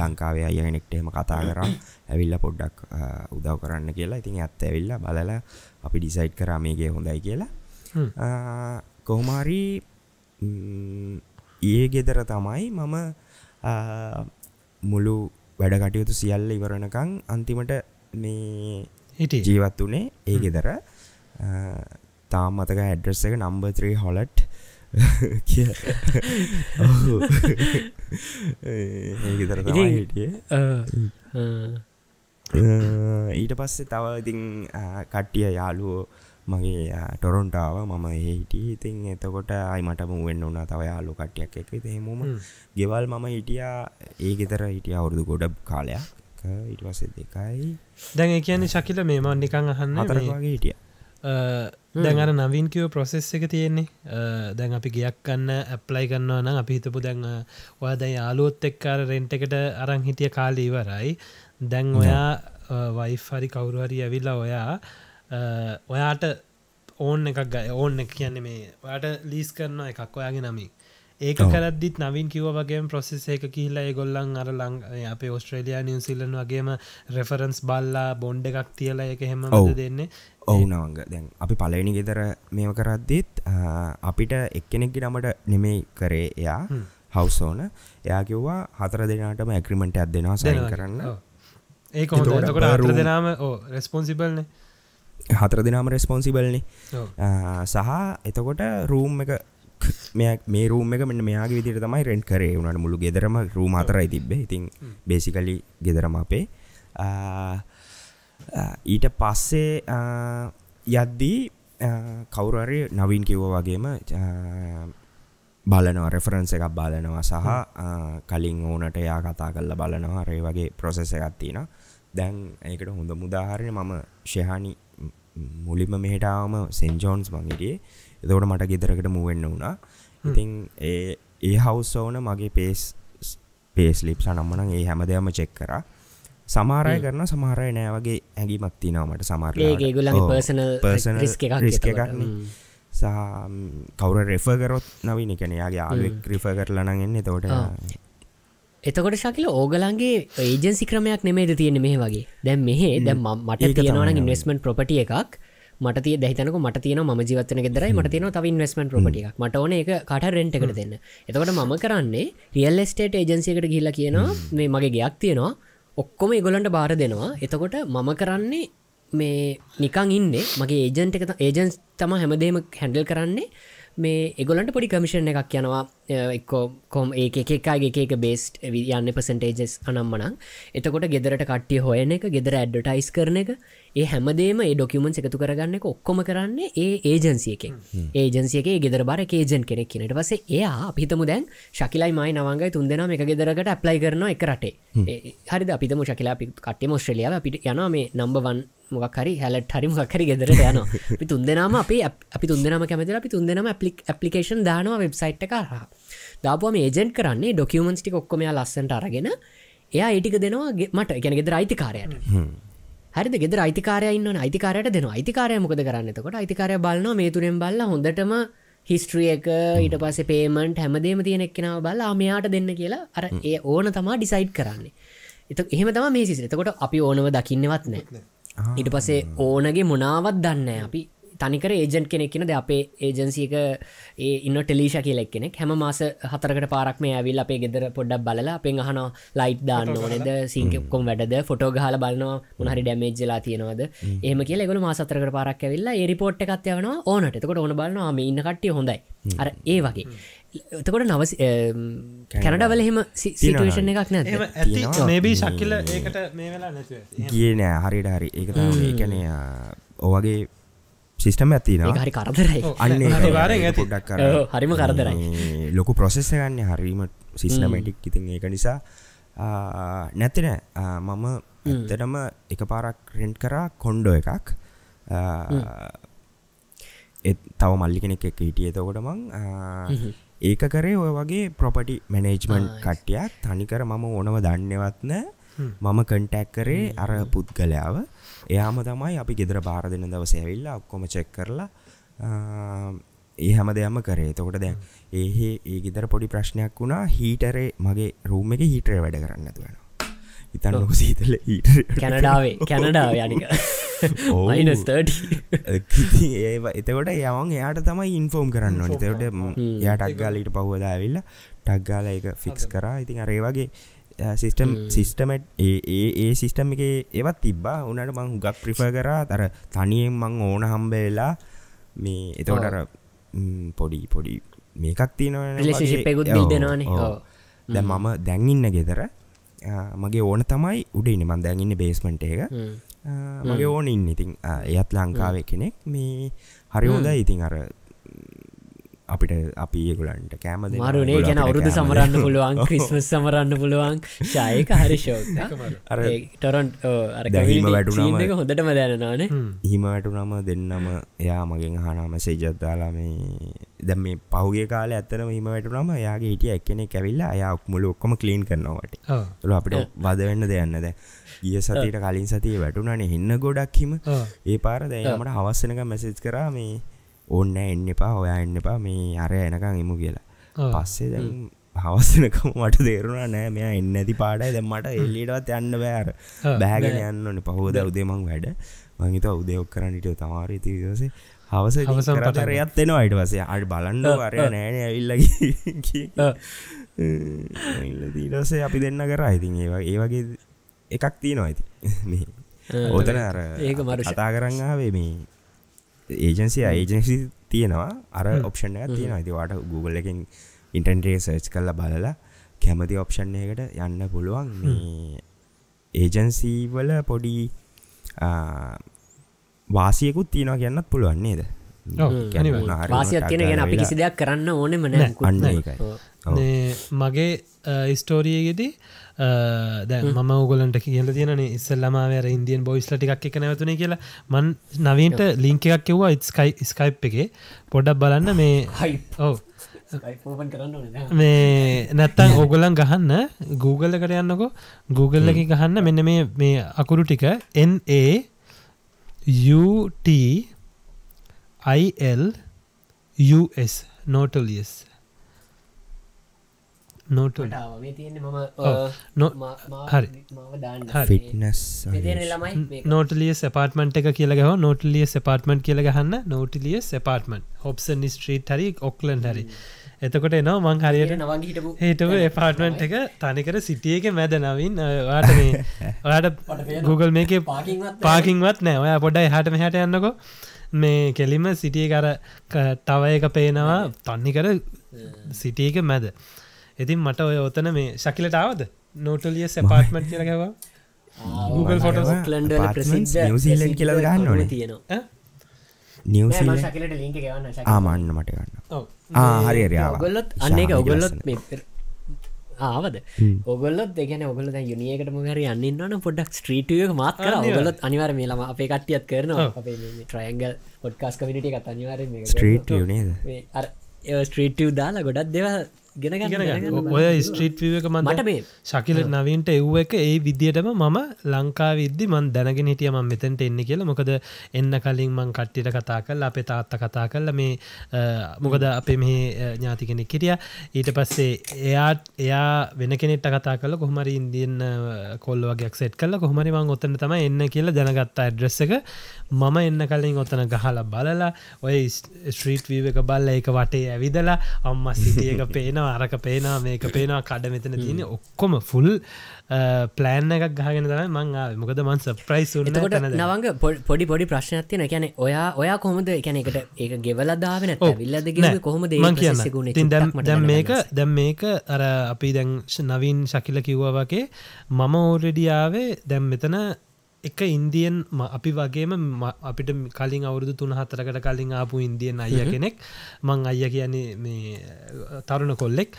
ලංකාවේ අයගෙනෙක්ට එහෙම කතා කරා. ඇවිල්ල පොඩ්ඩක් උදව් කරන්න කියලා. ඉතින් ඇත්ත ඇවිල්ල බලලා අපි ඩිසයිට් කරා මේගේ හොඳයි කියලා කොහොමාරි ඒ ගෙදර තමයි මම මුළු වැඩ කටයුතු සියල්ල ඉවරණකං අන්තිමට මේ හිටිය. ජීවත් වනේ ඒ ගෙදර. තාම් මතක ඇඩ්‍රස් එක නම්බ 3 හොලට් ගෙදර හිටියේ. ඊට පස්සේ තව ඉතින් කට්ටිය යාලුවෝ මගේ ටොරොන්ටාව මම ඒහිටිය ඉතින් එතකොට අයිමට මුවෙන්න්න වන්න තව යාලු කට්ටියක් එක තෙමුම ගෙවල් මම හිටියා. ඒ ගෙතර හිටිය අවුරුදු ගොඩ කාලයක්. ඉට පස්සේ දෙකයි. දැන් කියන්නේ ශකිල මේමන් නිකං අහන්න මේ, අතරවාගේ හිටිය. අ, දැන් අර නවින් කියව ප්‍රොසෙස් එක තියෙන්නේ. දැන් අපි ගයක් කන්න ඇප්ලයි කරන්නවා නම් අපි හිතපු දැන් ඔයා දැන් යාලුවොත් එක්කාර රෙන්ට් එකට අරං හිටිය කාල ඉවරයි. දැන් ඔයා වයි් හරි කවුරු හරි ඇවිල්ලා ඔයා ඔයාට ඕන් එකක් ගය ඕන්න එක කියන්නේ මේ ඔයාට ලීස් කරන එකක් ඔයාගේ නමින්. ඒක. කරදදිත් නවින් කිව වගේ ප්‍රොසෙස් එක කියල්ලා ගොල්ලන් අර ලං අපේ ඔස්ට්‍රේලයා නිවසිල්ලන් වගේම රෙෆරන්ස් බල්ලා බොන්්ඩ එකක් තියලා එක හෙම. දෙන්නේ. ඔවුනවංග දැන් අපි පලවෙනි ගෙදර මේම කරද්දිත් අපිට එක්කෙනෙක්ගි නමට නෙමෙයි කරේ එයා හවසෝන එයා කිව්වා හතර දෙනාටම ඇක්‍රිමෙන්ට් ඇත් දෙෙනවා සයි. කරන්න. අතර room- දෙනාම ඕ රෙස්පොන්සිබල්න හතර දෙනාම රෙස්පොන්සිබල්නි සහ එතකොට රූම් එක මෙ රූම එක මෙන්න මෙයාගේ විදිර තමයි රෙන්ට් කරේ. වුණට මුළු ගෙදරම රූම අතරයි තිබ්බේ. ඉතින් බේසිකලි ගෙදරම අපේ. ඊට පස්සේ යද්දී කවුරරි නවින් කිව්ව වගේම බලනවා රෙෆරන්ස එකක් බලනවා සහ කලින් ඕනට යා කතා කල්ල බලනවා. රේ වගේ ප්‍රොසෙස එකත්තින දැන් ඒකට හොඳ මුදාහරණය මම ශයහනි මුලිම මෙහටාවම සෙන්ජෝන්ස් මංගිටියේ එතකොට මට ගෙදරකට මුවෙන්න වුණා. ඉතින් ඒ ඒ හවස් ඕන මගේ පේස් පේස් ලිප් සනම්මන ඒ හැම දෙයම චෙක් කර. සමාරය කරන සමාරය නෑ. වගේ ඇගිමත් තිනවමට සමාර ඒගේ ගුලගේ පර්සනල් රිස්ක එකක් රිස්ක එතකොට. එකක්න හ්ම්. සහ කවර රෙෆ කරොත් නවින. එකන යාගේ ආලෙක් රිෆ කරලනගෙන් එතකොට ආ. එතකොට ශකිල ඕගලන්ගේ ඒජන්සි ක්‍රමයක් නෙමේද තියෙන මේ වගේ? දැම් මෙහේ ම- මට තියෙනවන. ඉන්වස්මෙන්ට් ප්‍රපටිය එකක්. මට තිය දැහිතනක මට තියන ම ජීවතන ගෙදරයි මට තියන තව ඉන්වස්මෙන්ට් ප්‍රපටිය මට ඕන එක කට රෙන්ට් එකට දෙන්න. එතකොට මම කරන්නේ රියල් ස්ටේට ඒජන්සියකට ගිල්ල කියනවා මේ මගේ ගයක් තියෙනවා. ඔක්කොම ඉගොලන්ට බාර දෙනවා. එතකොට මම කරන්නේ මේ නිකං ඉන්න මගේ ඒජන්ට එක ඒජන්ස් තම හැමදේම හැඩල් කරන්නේ මේ එගොලන්ට පොඩි කමිෂණ එකක් යනවා එක්කෝ කොම් ඒ එකකාගේ එක බේස්ට යන්න පසන්ටේජස් අනම්මනං එතකොට ගෙදරට කට්ටිය හොයන එක ගෙදර ඇඩ්ඩටයිස් කරන එක ඒ හැමදේම ඒ ඩොකියමන්ස් එකතු කරගන්න එක ඔක්කොම කරන්නේ ඒ ඒජන්සියකෙන් ඒජන්සියගේ ගෙදර බර කේජන් කෙනෙක් කියනට පසේ එයා පිතමු දැන් ශකිලයි මයි නවංගයි තුන් දෙෙන එක ගෙදරකට ඇප්ලයි කරන එක රටේ. හරි අපිතම ශකිලා කටේ මොස්ට්‍රලියාව අපිට යන මේ නම්බවන් මොකරි හැලට හරි මොකරි ගෙදරට යන අපි තුන් දෙනම අපි අපි තුන් දෙනම කැමති අපි තුන් දෙනම ඇපලිකේෂන් දානවා වෙබ්සයිට් කරහ දාපුම ඒජෙන්ට් කරන්නේ ඩොකියමන්ස්ටි ඔක්කොමයා ලස්සට අරගෙන එයා ඒටික දෙනවා ගෙ- මට. ගැන ගෙදර අයිතිකාරයට. හරි ගෙදර අයිතිකාරයන්න අයිතිකාරයට දෙන අයිතිකාරය මොකද කරන්නතකොට අයිතිකාරය බලන්න මේ තුරෙන් බල්ල හොඳටම හිස්ට්‍රිය එක ඊට පස පේමන්ට් හැමදේම තියෙන එක්කෙනාව බල්ලා මෙයාට දෙන්න කියලා අර ඒ ඕන තමා ඩිසයිඩ් කරන්නේ. එත එහෙම තම මේ සිස එතකොට අපි ඕනව දකින්නවත් නෑ ඊට පසේ ඕනගේ මොනාවත් දන්න අපි තනිකර ඒජන්් කෙනෙක්න ද අපේ ඒජන්සික ඒ ඉන්න ටෙලිෂ කියලෙක් කෙනෙක් හැම මාස හතරකට පාරක්ම ඇවිල් අපේ ගෙදර පොඩ්ඩක් බලලා අපෙන් අහන ලයිට් දාන්න ඕනෙද? සිංකකොම් වැඩද? ෆොටෝ ගහල බලනවා උනහරි ඩැමේජ්ලා තියෙනවද? ඒම කිය ගල මාසතරකට පාරක් ඇවිල්ලා ඒ රිපෝට් එකත් යවන ඕනට. එතකොට ඕන බලන්නවා මේ ඉන්න කට්ටිය හොඳයි. අර ඒ වගේ. එතකොට නව කැනඩවල එහෙම සිටුවේෂන් එකක් නැ. මේබී ශක්කිල ඒකට මේ වෙලා නෑ. හරිට හරි. ඒක ඒකන ඕවගේ සිිස්ටම ඇතිනවා හරි කරදරයි. අන්න. පොඩ්ඩක් කර ඔව්, හරිම කරදරයි. ලොකු ප්‍රොසෙස්ස ගන්න හරිම සිස්නමටික් ඉතින් ඒක නිසා නැතින මම ඇත්තටම එක පාරක් රෙන්ට් කරා කොන්්ඩෝ එකක්. තව මල්ලි කෙනෙක් එක හිටිය. එතකොට මං ඒක කරේ ඔය වගේ ප්‍රොපටි මැනේජ්මන්් කට්ටියක්. තනිකර මම ඕනව දන්නවත්න මම කන්ටැක් කරේ අර පුද්ගලයාව එයාම තමයි අපි ගෙදර බාර දෙන්න දවස ඇවිල්ලා ඔක්කොම චෙක් කරලා ඒ හැම දෙයක්ම කරේ. තකොට දැන් ඒහෙ ඒ ගෙදර පොඩි ප්‍රශ්නයක් වුණා. හීටරේ මගේ රූම එක හීටරේ වැඩ කරන්න ඇතුවෙන ඉතන්න සීතල හීට කැනඩාවේ කැනඩාව යනික එතකොට යවන් එයාට තමයි ඉන්ෆෝම් කරන්න ඕනි. තවට යා ටක්ගාලට පහුවද ඇවිල්ල ටක්ගාල එක ෆික්ස් කරා. ඉතින් අරේ වගේ සිිස්ටම් සිිස්ටමට් ඒ සිිස්ටම් එක ඒවත් තිබ්බා. උනට මං ගක් ප්‍රිෆ කරා. තර තනියෙන් මං ඕන හම්බවෙලා මේ එතවටර පොඩි පොඩි මේකක් තියනව Relationship එකකුත් build වෙනවනේ. ඔව්. දැ මම දැන්ඉන්න ගෙදර මගේ ඕන තමයි උඩින්න මන් දැන්ඉන්න බේස්මට එක. මගේ ඕන ඉන්න. ඉතින් එයත් ලංකාව කෙනෙක්. මේ හරි හොඳ ඉතින් අර අපිට අපි ඒගුලන්ට කෑම මරුනේ ගැන අවුරුදු සමරන්න. පුළුවන් ක්‍රිස්මස් සමරන්න පුළුවන්. ශයක හරි ශෝක අර. ටොරන්් දැන් හිම වැටුනම- එක හොඳටම දැනනානේ හිමට නම දෙන්නම එයා මගෙන් හනාම සේජත්දාලා මේ දැම් මේ පහුගේ කාල ඇත්තනම හිම වැටුනම යාගේ හිටිය එක්කෙනෙ කැවිල්ලා අයා මුල ඔක්කොම කලීන් කරනවට තුළ අපිට වද වෙන්න දෙයන්න ද ගිය සතිට කලින් සතිය වැටුනනේ හින්න ගොඩක් හිම ඒ පාර දැයමට හවස්සනක මැසෙජ් කරා මේ ඕන්න එන්න එපා ඔයා එන්න එපා මේ අරය එනකං එමු කියලා. පස්සේ දැන් හවස්සනකම මට දේරුණා නෑ මෙයා එන්න ඇති පාඩයි. දැම්මට එල්ලිටවත් යන්න බෑර බෑගෙන යන්න ඕන. පහෝද උදේමං වැඩ. මංහිත උදයොක් කරන්නට තමාර තිවසේ හවස කරයත් එෙනවා අයිට වසේ අඩ බලන්ඩ අරය නෑන ඇවිල්ලගේ දීටසේ අපි දෙන්න කරා. ඉතින් ඒවා ඒ වගේ එකක් තියෙනවා ඇති ඕතන අර ඒක මරුෂ. කතා කරන්නාවේ මේ ඒජන්සිය ඒජන්සි තියෙනවා. අර ඔප්ෂණ එක තියෙන ඉතිවාට Google එකින් ඉන්ටන්ටේ සර්ච් කල්ල බලලා කැමති ඔප්ෂන් එකට යන්න පුළුවන්. මේ ඒජන්සීවල පොඩි වාසියකුත් තියෙනවා කියන්නත් පුළුවන් නේද? ඔව්, කියන්නේ අනිවාර්යෙන්. මොනාහරි වාසියක් තියෙන ගැන අපි කිසි දෙයක් කරන්න ඕනෙම අන්න නෑ ඒකයි. ඔව්. මේ මගේ ස්ටෝරියගෙදී දැ ම ගලට කියල තියන ඉස්සල්ලමවර ඉන්දියන් බොයිස්ල ටික් එක නැවතුන කියලා. මන් නවීන්ට ලිංක එකක් කිව්වා ඉස්කයි ස්කයිප් එක. පොඩක් බලන්න මේ හයි ඔව. මේ නැත්තන් ඕගොලන් ගහන්න Google එකට යන්නකො. Google එක ගහන්න මෙන්න මේ මේ අකුරු ටික NA UT IL US නෝටලියස් නෝට මේ තියන්නේ මම නො- හරි. මාව දාන්න හරි. ෆිට්නස් මෙතියන ළමයි මේක. නෝටලිය සපාර්ටමට එක කියලගහ නෝටලිය සපාර්ටමට කියල ගහන්න. නෝටලිය සපාර්ටමට හොප්සන් ස්ට්‍රීට් හරි ඔක්ලන් හරි. එතකොට එනවා මං හරියට හේටව එපාර්ටමන්ට් එක. තනිකර සිටියක මැද නවින්. වාට මේ ඔයාට Google මේක පාකින්වත් නෑ ඔය පොඩයි හට මෙහට යන්නකො. මේ කෙලිම සිටිය කර තව එක පේනවා. තන්නිකර සිටියක මැද ඉතින් මට ඔය ඔතන මේ ශකිලටාවද නෝටලිය සපාර්ටමට් කියලගවා Google ෆොටස් ලන්ඩ Zealand කියලා ගන්න ඕනේ. තියෙනවා. නිවසිල ශකලට ලින්ක ගවන්න ආමන්න මට ගන්න. හරි ඔගොල්ලොත් අන්න ඔගොල්ලොත් මේ ආවද? ඔගොල්ලොත් දෙගන ඔගොල යුනියකට මුහර යන්නන්න පොඩක් ස්ට්‍රීටියක මාත් කර. ඔගොලොත් අනිවර මේ ලම අපේ කට්ටියත් කරනවා. අපේ ට්‍රයන්ගල් පොඩ්කාස් කමිනිට එකත් අනිවාර ස්ට්‍රීට් නේද? ස්ට්‍රීටව් දාලා ගොඩක් දෙව ගෙන ඔය ස්ට්‍රීට් මන්ද මට මේ ශකිල නවීන්ට එව්ව එක ඒ විදිහටම මම ලංකා විද්දි මන් දැනගෙන හිටිය ම මෙතැන්ට එන්න කියලා. මොකද එන්න කලින් මං කට්ටිට කතා කල් අපේ තාත්ත කතා කල්ල මේ මොකද අපේ මේ ඥාති කෙනෙක් හිටිය. ඊට පස්සේ එයාත් එයා වෙන කෙනෙට කතා කල කොහමරි ඉන්දියන් කොල්ල වගේක් සෙට් කල කොහමරි මං ඔත්තන තම එන්න කියලා දැනගත්තා ඇඩ්‍රෙස් එක. මම එන්න කලින් ඔත්තන ගහලා බලලා ඔය ස්ට්‍රීට් වීව එක බල්ල එක වටේ ඇවිදලා අම්ම සිටියක පේනවා අරක පේනවා මේක පේනවා කඩ මෙතන තියෙන ඔක්කොම ෆුල් ප්ලෑන් එකක් ගහගෙන තමයි මං. මොකද මන් සප්‍රයිස් තැනද නවංග පොඩි පොඩි ප්‍රශ්නයක් තියෙන ගැන ඔයා ඔයා කොහොමද එකන එකට ඒක ගෙවලදාවෙන ඇවිල්ලද ගෙ කොහොම කියන්න. දැම් මේක දැම් මේක අර අපි දැන් නවීන් ශකිල කිව්ව වගේ මම ඕරෙඩියාවේ දැම් මෙතන එක ඉන්දියන් අපි වගේම අපිට කලින් අවුරුදු තුන හතරකට කලින් ආපු ඉන්දියන් අය කෙනෙක්. මං අය කියන්නේ මේ තරුණ කොල්ලෙක්.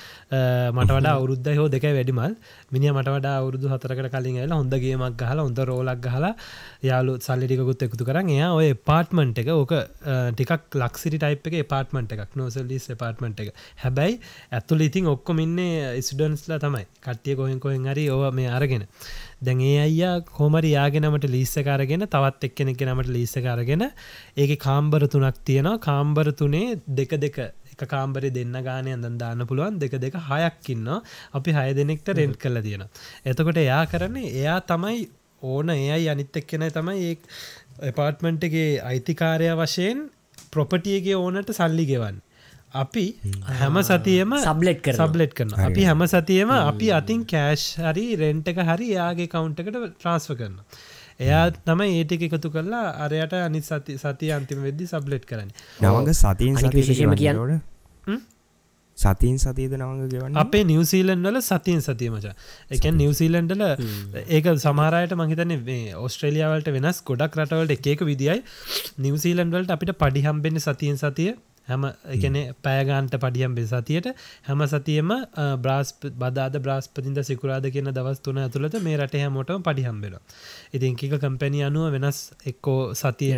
මට වඩා අවුරුද්ධ හෝ දෙක වැඩිමල්. මිනි මට වඩා අවුරුදු හතරකට කලින් ඇල හොඳගේමක් ගහලා හොඳ රෝලක් ගහලා යාලු සල්ලිටිකුත් එකතු කරන්න එයා ඔය පාර්ට්මන්ට් එක ඕක ටිකක් ලක්සිරි ටයිප් එක පාර්ට්මන්ට් එකක් නෝසල්ලිස් පාර්ට්මන්ට් එක. හැබැයි ඇතුල ඉතින් ඔක්කොම ඉන්නේ ස්ඩන්ස්ලා තමයි. කට්ටිය කොහෙන් කොහෙන් හරි ඕව මේ අරගෙන දැන් ඒ අයියා කෝමරි යාගෙනමට ලිස්සකාරගෙන තවත් එක්කෙනෙක් නමට ලිස්සකාරගෙන ඒක කාම්බර තුනක් තියෙනවා. කාම්බර තුනේ දෙක දෙක. එක කාම්බරි දෙන්න ගානය අඳන් දාන්න පුළුවන්. දෙක දෙක හයක්කින්න අපි හය දෙනෙක්ට රෙන්ට් කල තියෙන එතකොට එයා කරන්නේ එයා තමයි ඕන එයයි අනිත් එක් කෙන තමයි ඒ එපාර්ට්මන්ට්ගේ අයිතිකාරය වශයෙන් ප්‍රොපටියගේ ඕනට සල්ලි ගෙවන්න අපි හැම. සතියම සබ්ලෙට් කර සබ්ලෙට් කරන අපි හැම සතියම අපි අතින් කෑෂ් හරි රෙන්ට් එක හරි යාගේ කවුන්ටකට ට්‍රන්ස්ෆ කරන එයා තම ඒටික එකතු කරලා අරයට අනි සති සති අන්තිම වෙද්දි සබ්ලෙට් කරන්න. නවඟ සතින් අනික විශේෂයෙන්ම කියන්න- හ්ම්? සතින් සතියද නවඟ ගෙවන්න? අපේ නිවසීලන් වල සතියෙන් සතියමච එක නිවසීලන්ඩල ඒක සමාරයට මහිතන ඔස්ට්‍රේලියාවලට වෙනස් ගොඩක් රටවලට එකක විදියි නිවසීලන්වලට අපිට පඩිහම්බෙන්න සතියෙන් සතිය හැම එකන පෑගන්ට පඩියම් බෙ සතියට. හැම සතියම බ්‍රාස් බදාද බ්‍රාස්පතින්ද සිකුරාද කියන දවස් තුන ඇතුළට මේ රට හැමෝටම පඩිහම්බෙන ඉතින් කික කම්පැනි අනුව වෙනස් එක්කෝ සතිය.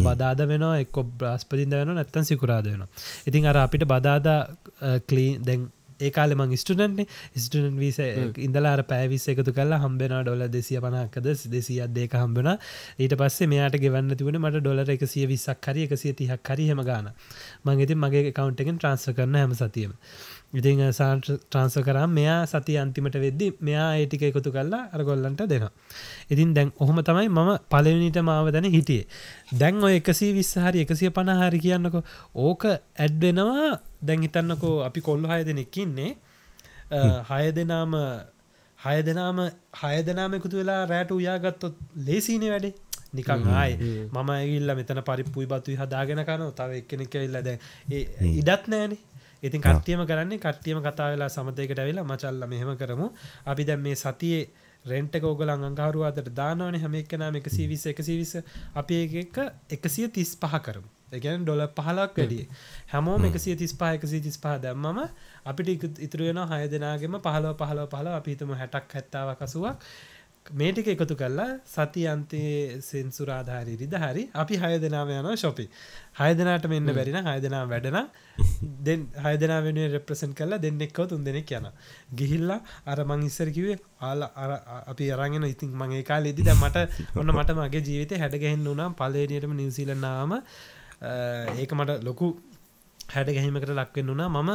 බදාද වෙන එක්කො බ්‍රස්පතින්ද වෙන නැත්තන් සිකුරාද වෙන ඉතින් අර අපිට බදාදා කලී දැන් ඒකාල මං ස්ටඩන්ට් ස්ටඩන් වීස ඉඳලාර පැවිස් එකතු කලා හම්බෙන ඩොල දෙසිය පනක්කද දෙසියක් දෙක හම්බෙන ඊට පස්සේ මෙයාට ගෙවන්න තිබුණ මට ඩොලර එකසිය විස්සක් හරි එකසිය තිහක් හරි හෙම ගාන මං ඉතින් මගේ කවන්ටෙන් ට්‍රන්ස්ස කරන හැම සතියම ඉතින් ට්‍රන්ස කරම් මෙයා සති අන්තිමට වෙද්දි මෙයා ඒටික එකතු කල්ලා අරගොල්ලන්ට දෙනවා. ඉතින් දැන් ඔහොම තමයි මම පලවිනිට මාව දැන හිටියේ. දැන් ඔය එකසී විස්සහරි එකසිය පණහාරි කියන්නකො. ඕක ඇඩ්වෙනවා දැන් හිතන්නකෝ අපි කොල්ල හය දෙනෙක්කින්නේ හය දෙනාම හය දෙනාම හය දෙනාම එකතු වෙලා රෑට උයාගත්තොත් ලේසිනේ වැඩේ. නිකං ආය මම ඇගල්ල මෙතන පරිප්පුයි බතුයි හදාගෙන කන තව එක්කෙනෙක් වෙල්ල දැ ඉඩත් නෑනේ ඉතින් කට්ටියම කරන්නේ කට්ටියම කතා වෙලා සමතේකට ඇවිල්ලා මචල්ලා මෙහෙම කරමු. අපි දැන් මේ සතියේ රෙන්ට් එක ඕගොල්ලන් අඟහරුව අතට දානවනේ හැම එකනම 120 120 අපි එක එක 135 කරමු. ඒ කියන්නේ ඩොලර් 15ක් වැඩි. හැමෝම 135 135 දැම්මම අපිට ඉතුරු වෙනවා 6 දෙනාගෙම 15 15 15 අපි හිතමු 60ක් 70ක් 80ක් මේ ටික එකතු කරලා සති අන්තයේ සෙන්සුරාධාරී රිද හරි අපි හය දෙනාව යන ශොපි හය දෙනාට මෙන්න බැරින හය දෙනා වැඩන දෙන් හය දෙනා වෙනුවෙන් රෙප්‍රසන්ට් කරලා දෙන්නෙක්ව තුන් දෙනෙක් යන ගිහිල්ලා අර මං ඉස්සර කිව්වේ ආලා අර අපි අරගෙන ඉතින් මං ඒ කාලේදී දැන් මට ඔන්න මට මගේ ජීවිතේ හැඩ ගැහෙන්න උනා. පළවෙනියටම නිව්සීලන්ඩ් ආවම ඒක මට ලොකු හැඩ ගැහිමකට ලක් වෙන්න උනා. මම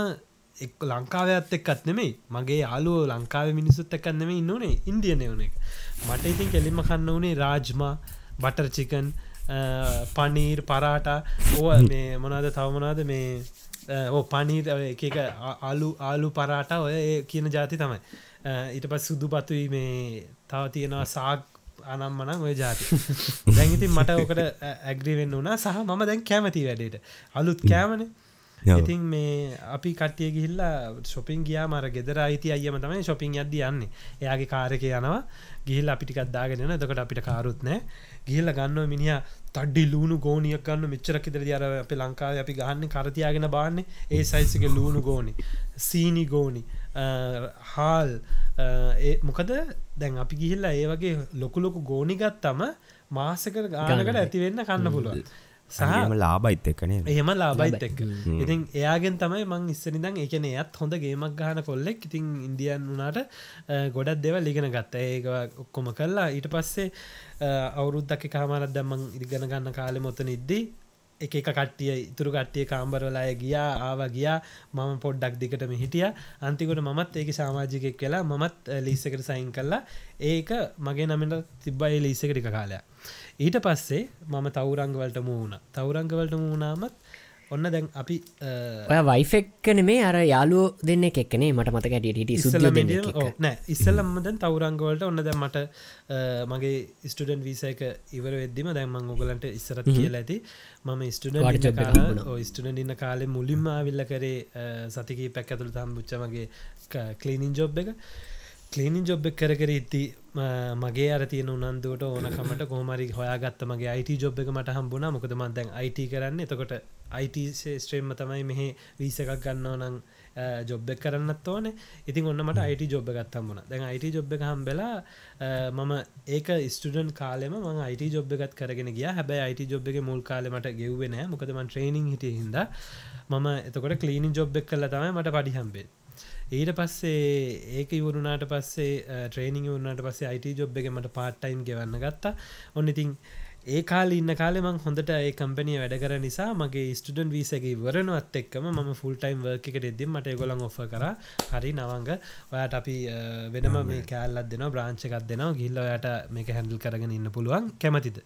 එක් ලංකාවයත් එක්කත් නෙමෙයි. මගේ යාලුව ලංකාව මිනිසුත් එක්කත් නෙමෙයි ඉන්න ඕනේ ඉන්දියන වන එක. මට ඉතින් කෙලින්ම කන්න වනේ රාජ්මා බටර් චිකන් පනීර් පරාට. ඕ මේ මොනාද තවමනාද මේ ඕ පනීර් එක එක ආලු පරාට ඔය කියන ජාති තමයි. ඊට පස් සුදු පතුයි මේ තව තියෙනවා සාක් අනම්මන ඔය ජාති දැඟඉතින් මට ඕකට ඇග්‍රීවෙන්න වුණා සහ මම දැන් කැමති වැඩේට. අලුත් කෑමන ඉතින් මේ අපි කට්ටිය ගිහිල්ලා ශොපින් ගියා මර ගෙදර අයිති අයම තමයි ශොපින් අද යන්නේ. එයාගේ කාරක යනවා. ගිහිල් අපිටිකක්දාගෙන දකට අපිට කාරුත් නෑ ගිහිල්ල ගන්න මිනිිය තඩ්ඩි ලූුණු ගෝනියක් ගන්න මෙච්චරක් ඉදර අර අප ලංකාව අපි ගහන්න කරතියාගෙන බාන්නේ. ඒ සයිසික ලූුණු ගෝනි සීනි ගෝනි හාල් මොකද? දැන් අපි ගිහිල්ලා ඒ වගේ ලොකුලොකු ගෝනිගත්තම මාසක ගානකට ඇතිවෙන්න කන්න පුළුවන් සහම ලාබයිත් එක්කනේ එහෙම ලාබයිත් එක්ක. ඉතින් එයාගෙන් තමයි මං ඉස්සනිදං එකන එයත් හොඳ ගේමක් ගහන කොල්ලෙක්. ඉතින් ඉන්දියන් වනාට ගොඩක් දෙව ලිගෙන ගත්ත. ඒක ඔක්කොම කල්ලා ඊට පස්සේ අවුරුද්දක කාමරත් දම්මං ඉදිගන ගන්න කාලෙ මොතන ඉද්දී එක එක කට්ටිය ඉතුරු කට්ටිය කාම්බරලාය ගියා ආව ගියා. මම පොඩ්ඩක් දිකටම හිටිය. අන්තිකොට මත් ඒක සාමාජිකෙක් කියලා මමත් ලිස්සකට සයින් කල්ලා ඒක මගේ නමට තිබ්බයි ලිස්සකටික කාලයක්. ඊට පස්සේ මම තවරංගවලට මූුණ තවරංගවලට මූුණාමත් ඔන්න දැන් අපි ඔය වයිෆෙක්කන මේ අර යාලුව දෙන්න එක්කනේ මට මත ගැටියට නෑ ඉස්සල්ලම්ම දැන් තවරංගවලට ඔන්න දැ මට මගේ ස්ටඩන් වීසයක ඉවර වෙද්දිම දැන්මං ඔගලන්ට ඉස්සරත් කියල ඇති. මම ස්ටඩන් ස්ටඩන් ඉන්න කාලෙ මුලින්ම විල්ල කරේ සතිකී පැක් ඇතුළ තම් බුච්චමගේ කලීනින් ජොබ් එක. කලීනින් ජොබ් කර කර ඉත්ති මගේ අර තියන උනන්දුවට ඕනකමට කොහමරි හොයාගත්ත මගේ අයිට ජොබ් එක මට හම්බුණ. මොකද මන් දැන් අයිට කරන්න. එතකොට අයිට ශේෂත්‍රයෙන්ම තමයි මෙහෙ වීස එකක් ගන්නව නං ජොබ් එක කරන්නත් ඕන. ඉතින් ඔන්නමට අයිට ජොබ් ගත්තම් වුණ දැන් අයිට ජොබ් එක හම්බෙලා මම ඒක ස්ටඩන් කාලෙම ම අයිට ජොබ් එකත් කරගෙන ගිය. හැබැ අයිට ජොබ් එක මුල් කාලෙමට ගෙව්වෙන මොකදම ට්‍රේනිං හිට හිද මම එතකොට කලීනින් ජොබ් එක් කල තමයි මට පඩිහම්බේ ඊට පස්සේ ඒක ඉවරුණාට පස්සේ ට්‍රේනිං වුණට පස්සේ අයිට ජොබ් එක මට පාට්ටයිම් ගෙවන්න ගත්තා. ඔන්න ඉතින් ඒ කාල ඉන්න කාලෙමං හොඳට ඒ කම්පනිය වැඩ කර නිසා මගේ ස්ටඩන් වීසගේ වරනවත් එක්කම ම ෆුල්ටයිම් වර්ක එක එද්දිම් මට ගොලන් ඔෆ කර. හරි නවංග. ඔයාට අපි වෙනම මේ කෑල්ලත් දෙෙන බ්‍රාංචකත් දෙනවා. ගිල්ල ඔයට මේක හැඩල් කරගෙන ඉන්න පුළුවන්. කැමතිද?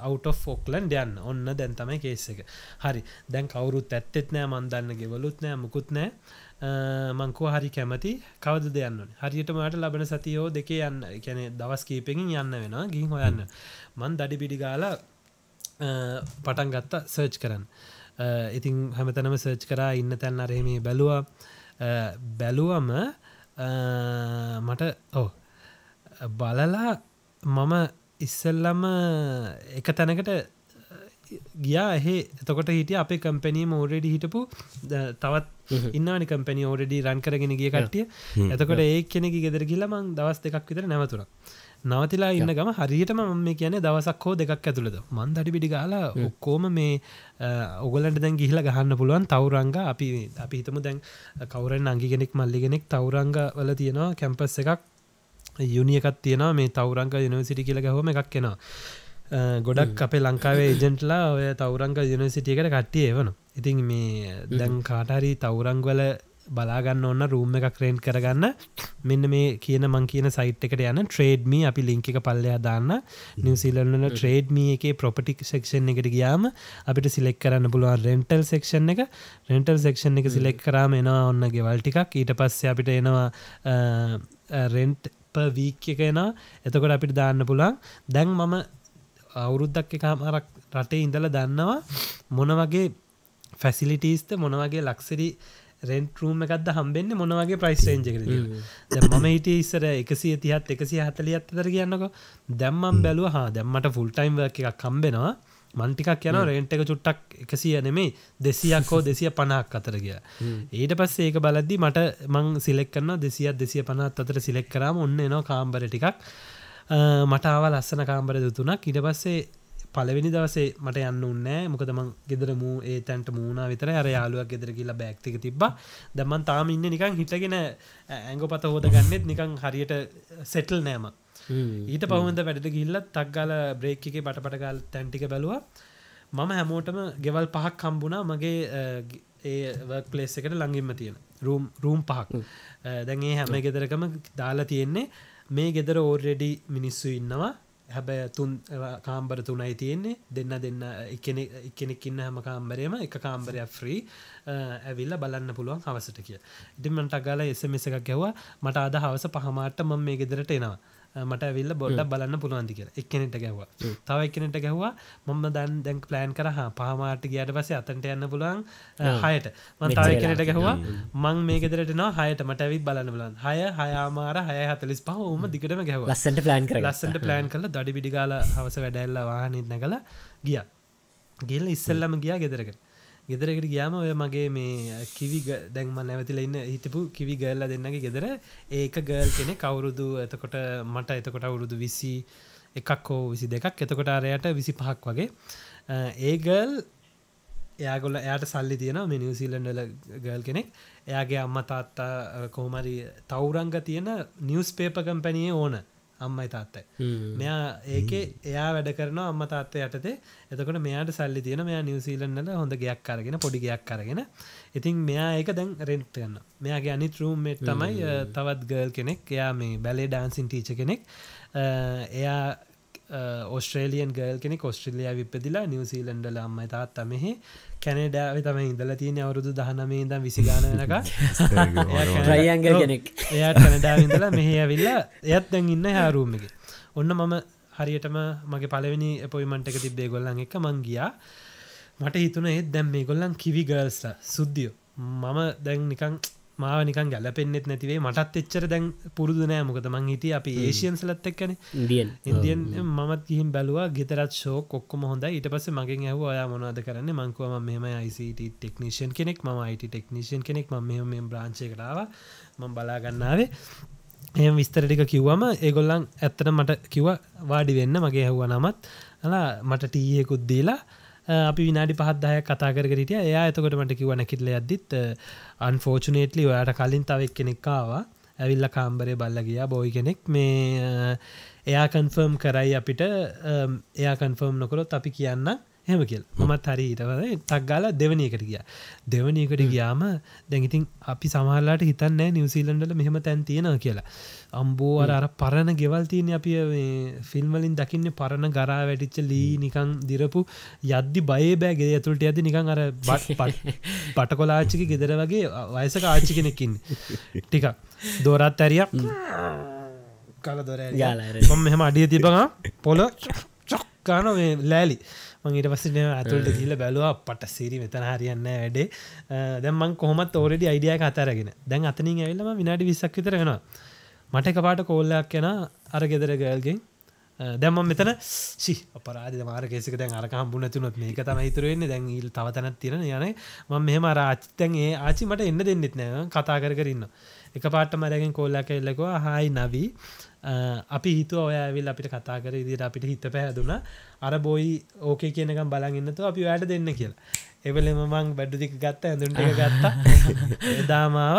අවුට ෆෝක්ලන් යන්න. ඔන්න දැන් තමයි කේස එක. හරි. දැන් කවුරුත් ඇත්තෙත් නෑ මන්දන්න ගෙවලුත් නෑ මුකුත් නෑ මංකෝ හරි කැමති. කවද දෙයන්න හරියට මට ලබන සතියෝ දෙකේ යන්න. කැනෙ දවස් කීපෙකින් යන්න වෙනවා. ගින් හොයන්න. මන් දඩි පිඩි ගාල පටන් ගත්තා සර්ච් කරන්න. ඉතින් හැමතනම සර්ච් කරා ඉන්න තැන් අරහෙමේ බැලවා. බැලුවම මට ඕ බලලා මම ඉස්සල්ලම එක තැනකට ගියා. එහේ එතකොට හිටිය අපේ කම්පැනීම ඕරෙඩි හිටපු තවත් ඉන්නනි කම්පැනි ඕරෙඩි රන් කරගෙන ගිය කට්ටිය. එතකොට ඒ කෙනෙකි ගෙදර කියලමං දවස් දෙකක් විතර නැවතුර නවතිලා ඉන්න ගම හරියටම මම කියන දවසක් හෝ දෙකක් ඇතුළද මන් දඩි පිඩි ගාලා ඔක්කෝම මේ ඔගලන්ට දැන් ගිහිල ගහන්න පුළුවන් තවරංග. අපි අපි හිතමු දැන් කවරෙන් අංගිගෙනෙක් මල්ලිගෙනෙක් තවරංග වල තියෙනවා කැම්පස් එකක්. යුනිියකත් තියෙනවා. මේ තවරංග යනිවසිටි කියල ගහම එකක් කෙනවා ගොඩක් අපේ ලංකාවේ ඒජෙන්ට්ලා ඔය තවරංග යනිසිටියකට කට්ටිය එවන ඉතින් මේ දැන් කාටහරි තවරංගවල බලාගන්න ඔන්න රූම් එකක් රේන්් කරගන්න මෙන්න මේ කියන මං කියන සයිට් එකට යන ට්‍රේඩ්මී අපි ලිංක එක පල්ලයා දාන්න. නිවසිලන්න ට්‍රේඩ්මී එක ප්‍රොපටික් සෙක්ෂන් එකට ගියාම අපිට සිලෙක් කරන්න පුළුවන් රෙන්ටල් සෙක්ෂන් එක. රෙන්ටල් සෙක්ෂන් එක සිලෙක් කරාම එනවා ඔන්න ගෙවල් ටිකක්. ඊට පස්සේ අපිට එනවා රෙන්ට් වීක් එක එනා එතකොට අපිට දාන්න පුළන් දැන් මම අවුරුද්දක් එකමාරක් රටේ ඉඳල දන්නවා මොන වගේ ෆැසිලිටීස්ත මොනවගේ ලක්සරි රෙන්ටරූම් එකක්ද හම්බෙන්න්න මොනවගේ ප්‍රයිස් රේජක මම හිට ඉස්සර එකසිය තිහත් එකසිය හතලියත් අතර කියන්නක. දැම්මම් බැලුව හා දැම්මට ෆුල්ටයිම් එකක් කම්බෙනවා මන්ටිකක් යන රේන්ට එක චුට්ටක් එකසිය නෙමේ දෙසියක් හෝ දෙසිය පණක් අතර කිය ඊට පස්සේ ඒක බලද්දි මට මං සිලෙක් කරන්න දෙසියක් දෙසිය පනත් අතර සිලෙක් කරම ඔන්න එනවා කාම්බර ටිකක් මටාව ලස්සන කාම්බර දුතුනක් ඉට පස්සේ පලවෙනි දවසේ මට යන්න උන්නෑ මොකදමං ගෙදර මූ ඒ තැන්ට මූුණ විතර අර යාලුවක් ගෙදර කියලා බැක්තික තිබ දමන් තාම ඉන්න නිකං හිටගෙන ඇංග පත හෝද ගන්නෙත් නිකං හරියට සෙටල් නෑම ඊට පහුවද වැඩට ගිල්ල තක්ගල බ්‍රේක් එක පටපටගල් තැන්ටික බැලවා. මම හැමෝටම ගෙවල් පහක් කම්බුණා මගේ ඒ වර්ක් පලේස් එකට ළඟින්ම තියෙන. රූම් රූම් පහක්. දැන්ඒ හැම ගෙදරකම දාලා තියෙන්නේ මේ ගෙදර ඕර්රෙඩි මිනිස්සු ඉන්නවා. හැබැ තුන් කාම්බර තුනයි තියෙන්නේ. දෙන්න දෙන්න එකනෙක් ඉන්න හැම කාම්බරයම එක කාම්බරයක් ෆ්‍රී ඇවිල්ල බලන්න පුළුවන් හවසට කිය ඉතිමට ගල එසමෙස එකක් ගැව්වා මට අද හවස පහමාට මම මේ ගෙදරට එනවා. මට ඇවිල්ල බොඩ්ඩක් බලන්න පුළුවන්ති කියලා. එක්කනෙට ගැහවා. තව එකනෙට ගැහවා මම දන් දැන් ප්ලෑන් කරහ. පහමාට ගියට පස අතන්ට යන්න පුළුවන් හයට. මන් තව එකනට ගැහවා මං මේ ගෙදරට නවා හයට. මට ඇවිත් බලන්න බලන් හය හයාමාර හය හතලිස් පහ ම දිගටම ගැහ ලස්සට ප්ලෑන් කර ලස්සට ප්ලෑන් කල දඩි පිඩිගාල හවස වැඩැල්ල වාහනත් නැකල ගිය. ගෙල්ල ඉස්සල්ලම ගියා ගෙදරකට ගෙදරකට ගියාම ඔය මගේ මේ කිවි දැන්ම නැවතිල ඉන්න හිතපු කිවි ගල්ල දෙන්නගේ ගෙදර ඒක ගල් කෙනෙ කවුරුදු එතකොට මට එතකොට අවුරුදු විසි එකක් හෝ විසි දෙකක්. එතකොට අරයට විසි පහක් වගේ. ඒගල් එයාගොල එයාට සල්ලි තියෙන මේ නිවසිීලන්ඩල ගල් කෙනෙක්. එයාගේ අම්ම තාත්තා කෝමරි තවුරංග තියෙන නිවස් පේප කම්පැනිය ඕන අම්මයි තාත්තයි. මෙයා ඒකේ එයා වැඩ කරන අම්ම තාත්තය යටතේ. එතකොට මෙයාට සල්ලි තියෙන මෙයා නිවසිීලන්නල හොඳ ගයක් කරගෙන පොඩි ගයක් කරගෙන ඉතින් මෙයා ඒක දැන් රෙන්ට් කරන්න මෙයාගේ අනි ත්‍රූම්මෙට් තමයි තවත් ගල් කෙනෙක්. එයා මේ බැලේ ඩාන්සින් ටීච කෙනෙක්. එයා ඔස්ට්‍රේලියන් ගල් කෙනෙ ඔස්ට්‍රලියයා විපදිලා නිවසිීලන්ඩල අම්මයි තාත් මෙහි. කැනඩාව තම ඉඳල තියෙන අවුරුදු දහනමේ ඉදම් විසිගාන වෙනක රයියන්ගල් කෙනෙක් එයාට කැනඩාවිඳලා මෙහ ඇවිල්ලා එයත් දැන් ඉන්න හාරූම එක. ඔන්න මම හරියටම මගේ පලවෙනි පොයිමන්ට එක තිබ්බේ ගොල්ලන් එක මංගියා මට හිතුන ඒත් දැම් මේ ගොල්ලන් කිවි ගල්ස්ලා සුද්දියෝ මම දැන් නිකං මාව නිකන් ගැලපෙන්න්නෙත් නැතිවේ මටත් එච්චර දැන් පුරුදු නෑ. මොකද මං හිටිය අපි ඒසියන් සලත් එක්කන. ඉන්දියන්. ඉන්දියන් මත් ගිහිම් බැලවා ගෙතරත් ෂෝ කොක්කොම හොඳ ඊට පස මගෙන් ඇව ඔයා මොනාද කරන්න? මංකුවම මෙම ICT ටෙක්නිෂන් කෙනෙක්. ම අයිට ටෙක්නිෂන් කෙනෙක්. ම මෙ මෙ බ්‍රාංචය කරාව මං බලාගන්නාවේ එය විස්තර ටික කිව්වම ඒගොල්ලන් ඇත්තට මට කිව වාඩි වෙන්න. මගේ හැව්ව නමත්. අලා මට ටීයෙකුත් දීලා අපි විනාඩි පහත්දාය කතා කරගරිටිය එයා එතකොට මට කිව නැකිටල අද්දිත් අන්ෆෝචනේටලි ඔයාට කලින් තවක් කෙනෙක්කාවා ඇවිල්ල කාම්බරය බල්ල ගියා බොයි කෙනෙක්. මේ එයා කන්ෆර්ම් කරයි අපිට. එයා කන්ෆර්ම් නොකොළොත් අපි කියන්න හෙම කියල්. මත් හරි ඊටවද තක්ගාල දෙවනයකට ගිය. දෙවනයකට ගියාම දැඟිතින් අපි සමහල්ලාට හිතන්න නිවසිීලන්ඩල මෙහෙම තැන් තියෙන කියලා. අම්බෝ අර පරණ ගෙවල් තියන අපි ෆිල්ම්වලින් දකින්න පරණ ගරා වැටිච්ච ලී නිකං දිරපු යද්දි බය බෑගේ ඇතුළට ඇද නිකං අර පටකොලාච්චික ගෙදර වගේ වයසක ආච්චි කෙනෙකින් ටික දෝරත් ඇරිය. කල දොර මෙහම අඩිය තිබවා පොල චොක්කාන ලෑලි මංට පස්සන ඇතුළට කියල බැලවා පට සිරි මෙතන හරියන්න වැඩේ. දැම්මන් කොහොමත් ඕරඩි අයිඩිය අතරගෙන දැන් අතනින් ඇවිල්ලම විනාඩි විස්සක් විතරෙන මට එක පාට කෝල්ලයක් කෙන අර ගෙදර ගල්ගෙන් දැම්ම මෙතන සි අපරාධ මාර කෙසික දැන් අරක හම්බු නැතුනොත් මේක තම ඉතුරවෙන්නේ දැන් ඉල් තවතනත් තියෙන යන ම මෙහම රාච්තැන් ඒ ආචි මට එන්න දෙන්නෙත් නෑ. කතා කර කරන්න එක පාට මරගෙන් කෝල්ලක එල්ලකවා හායි නවී අපි හිතුව ඔය ඇවිල් අපිට කතා කර ඉදිට අපිට හිත පැහැදුන අර බොයි ඕකේ කියනකම් බලගන්නතු අපි වැඩ දෙන්න කියලා. එවලෙම මං බැඩ්ඩුදික ගත්ත ඇඳුන්ට ගත්තා. එදාමාව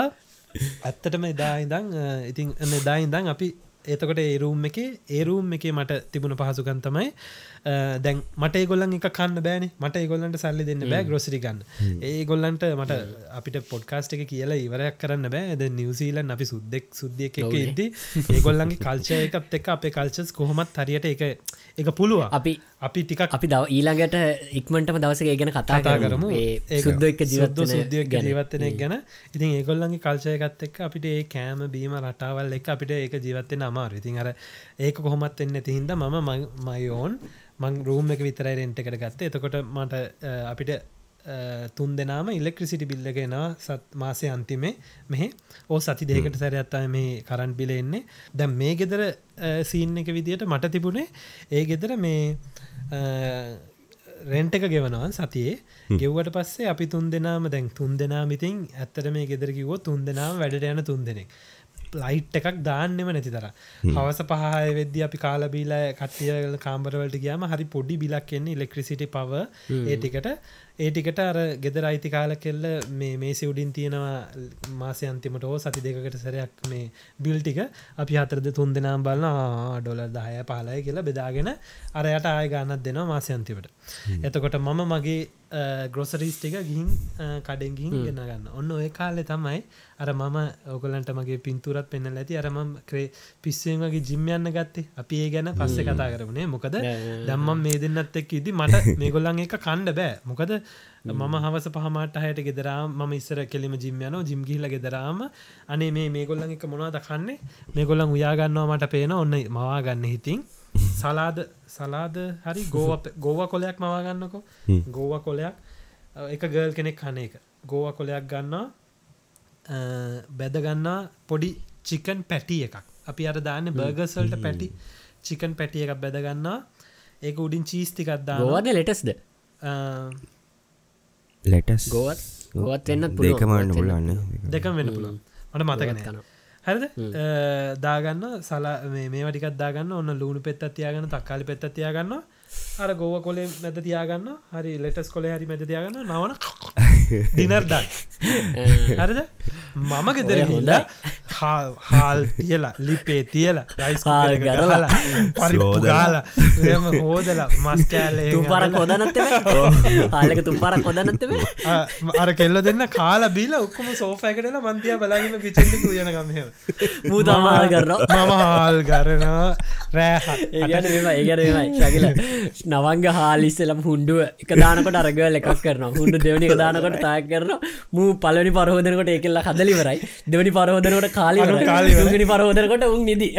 ඇත්තටම එදා ඉදං ඉතින් එදා ඉදං අපි එතකොට ඒරුම් එක ඒරුම් එක මට තිබුණ පහසුකන් තමයි දැන් මට ගොල්ලන් එක කන්න බෑන. මට ගොල්ලන්ට සල්ලි දෙන්න බෑ ග්‍රොසිරි ගන්න. ඒ ගොල්ලන්ට මට අපිට පොඩ්කාස්ට එක කියලා ඉවරයක් කරන්න බෑ. ද නිවසීලන් අපි සුද්දෙක් සුද්දිය එක ඉද ඒගොල්ලන්ගේ කල්චය එකත් එක අපේ කල්චස් කොහොමත් හරියට එක එක පුළුව අපි අපි ටිකක් අපි දව ඊළඟට ඉක්මටම දවසගේ ගැන කතා කතා කරමු. සුද්ද එක ජීවත් සුද්දියක් ගැන. ජීවත්තනයක් ගැන. ඉතින් ඒගොල්ලන්ගේ කල්චයකත් එක් අපිට ඒ කෑම බීම රටාවල් එක අපිට ඒක ජීවත්තෙන අමාරු ඉතින් අර ඒක කොහොමත් එන්න තිහින්ද මම මයෝන් මං රූම් එක විතරයි රෙන්ට් එකට ගත්ත. එතකොට මට අපිට තුන් දෙනාම ඉල්ලෙක්ට්‍රසිටි බිල්ලගෙන සත් මාසය අන්තිමේ. මෙහෙ ඕ සති දෙකට සැරයත්තාය මේ කරන් බිල එන්නේ. දැම් මේ ගෙදර සීන් එක විදියට මට තිබුණේ ඒ ගෙදර මේ රෙන්ට් එක ගෙවනවා සතියේ. ගෙව්වට පස්සේ අපි තුන් දෙනාම දැන් තුන් දෙනා මිතින් ඇත්තට මේ ගෙදර කිවෝ තුන් දෙනාම වැඩට යන තුන් දෙනෙක් ලයිට් එකක් දාන්නෙම නැති තර හවස පහය වෙද්දි අපි කාලබීල කට්ටිය කාම්බරවලට ගයාම හරි පොඩි බිලක් එන්නේ ඉලෙක්ට්‍රසිටි පව ඒටිකට ඒටිකට අර ගෙදර අයිති කාල කෙල්ල මේ මේ සිවුඩින් තියෙනවා මාසය අන්තිමට ඕ සති දෙකට සැරයක් මේ බිල්ටික අපි හතරද තුන් දෙනම් බලන්න ඩොල දාය පාලය කියලා බෙදාගෙන අරයට ආය ගන්නත් දෙනවා මාසයන්තිවට එතකොට මම මගේ ග්‍රොසරිස් ටික ගිහින් කඩෙන් ගිහින් ගෙන ගන්න ඔන්න ඔය කාලෙ තමයි අර මම ඔගලන්ට මගේ පින්තුරත් පෙන්න ඇති. අරම ක්‍රේ පිස්සුවගේ ජිම්යන්න ගත්තේ. අපි ඒ ගැන පස්සෙ කතා කරනේ මොකද දම්මම් මේ දෙන්නත් එක් ඉදි මට මේගොල්ලන් එක කණ්ඩ බෑ. මොකද මම හවස පහමට හයට ගෙදරා ම ඉස්සර කෙලිම ජිම්යනෝ ජිම්ගිහිල ගෙදරාම අනේ මේ මේගොල්ලන් එක මොනවාද කන්නේ? මේගොල්ලන් උයාගන්නවා මට පේන ඔන්න මවාගන්න හිතින්. සලාද සලාද හරි ගෝව ගෝව කොලයක් මවාගන්නකො ගෝව කොලයක්. එක ගර්ල් කෙනෙක් කන එක. ගෝව කොලයක් ගන්නවා. බැදගන්නා පොඩි චිකන් පැටිය එකක්. අපි අර දාන්න බර්ගසල්ට පැටි චිකන් පැටිය එකක් බැදගන්නා ඒක උඩින් චීස්තිකක්දා ගෝවද ලෙටස්ද ලෙටස් ගෝවත් ගෝවත් වෙන්න දෙකමන්න පුලන්න දෙකම වෙන්න පුළුවන්. මට මතකන කන හරිද? දාගන්න සලා මේ වටිකත් දාගන්න ඔන්න ලූුණු පෙත් අතියාගන්න තක්කාලි පෙත් අතියාගන්න අර ගෝව කොලේ මැද තියාගන්න. හරි ලෙටස් කොලේ හරි මැද තියාගන්න. නවන. දිනර්දන් හරිද? මම ගෙදර හොඳ හාල් තියලා ලිපේ තියලා හාල් ගරලා, පරිපු ගාලා එම හෝදලා මස්කෑල්ල තුම් පරක් හොදනත්ත ආලක තුම් පරක් හොදනත්තම අර කෙල්ල දෙන්න කාලා බීල ඔක්කොම සෝෆයකටල මන්තිය බලාගන්න පිචෙන්ටි යන ගමහ මූ තමාල් කරනවා මම හාල් ගරනවා රෑහ ඒගැන ඒගැන ශකිල නවංග හාලිස්සලම් හුන්ඩුව එක දානකට අරගල එකක් කරන හුන්ඩු දෙවනි දානකොට තාය කරන මූ පලනි පරහෝදනකොට එකල්ල හදලිවරයි. දෙවනි පරහෝදනකොට කාලි පරහෝදනකොට උන් නිදී.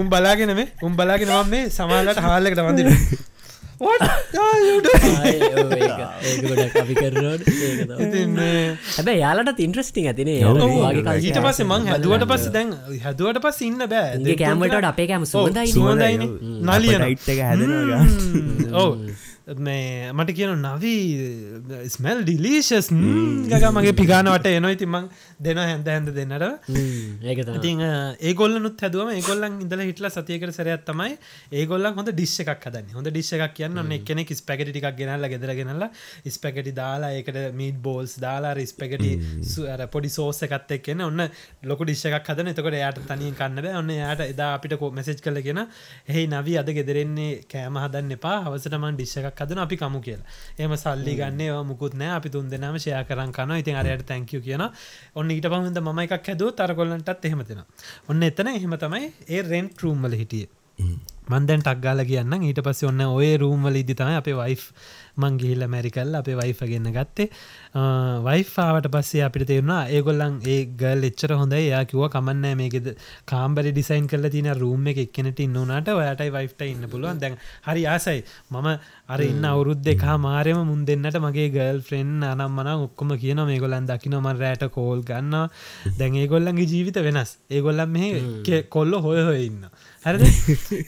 උම් බලාගෙන මේ උම් බලාගෙන මම මේ සමාලට හාල්ලකට වඳ මේ හැබැ යාලට ඉන්ට්‍රස්ටිං ඇතිනේ ඊට පස්සේ මං හැදුවට පස්ස දැන් හැදුවට පස් ඉන්න බෑ. කෑමට අපේ කෑම සුවදයි සුවඳයින නලියන යිට් එක හැදෙනවා ඔව. මේ මට කියන නවී ස්මල් ඩිලීශස් ගක මගේ පිගානවට එනොයි තිමං දෙන හැඳ හැඳ දෙන්නට ඒක ඉතින් ඒගොල්ලනුත් හැදුවම ඒගොල්ලන් ඉඳල හිටල සතියකට සරයක් තමයි ඒගොල්ලන් හොඳ ඩිශ් එකක් හදන්න. හොඳ ඩිශ් එකක් කියන්න එකනෙ ස්පැකටි ටික් ගෙනල්ල ගෙදර ගෙනල්ල ස්පැකටි දාලා ඒකට මීට බෝල්ස් දාලා ස්පැකටි සුර පොඩි සෝස එකත් එක්කෙන ඔන්න ලොක ඩිශ් එකක් හදන. එතකොට යායට තනින් කන්න බෑ. ඔන්න යායට එදා අපිට කෝ මෙසෙජ් කලගෙන එහි නවී අද ගෙදරෙන්නේ කෑම හදන්න එපා. හවසටමන් ඩිශ් එකක් හදන අපි කමු කියලා. එම සල්ලි ගන්න මුකුත් නෑ. අපි තුන් දෙනම ෂය කරන් කන ඉතින් අරයට තැංකව කියන ඔන්න ඊට පහද ම එකක් හැදුව තරකොල්ලන්ටත් එහෙමතින ඔන්න එතන එහෙම තමයි ඒ රෙන්් රූම්වල හිටිය. මන්දැන් ටක්ගාල කියන්න ඊට පස්ස ඔන්න ඔය රූම්වල ඉදි තමයි අපේ වයි් මංගිහිල්ල මැරිකල් අපේ වයිෆගන්න ගත්තේ. වයිෆාවට පස්සේ අපිට තේරුණා ඒගොල්ලන් ඒ ගල් එච්චර හොඳයි. යා කිව කමන්න මේකෙද කාම්බරි ඩිසයින් කල තින රූම් එක එක්කනට ඉන්නනාට ඔයටයි වයිෆ්ට ඉන්න පුළුවන්. දැන් හරි ආසයි. මම අර ඉන්න අවුරුද් දෙකා මාරයම මුන් දෙන්නට මගේ ගල් ෆ්‍රෙන්න් අනම් මන ඔක්කොම කියන මේ ගොලන් දකිනොම රෑට කෝල් ගන්න දැන් ඒගොල්ලන්ගේ ජීවිත වෙනස්. ඒගොල්ලන් මේ කොල්ල හොය හොය ඉන්න. හරි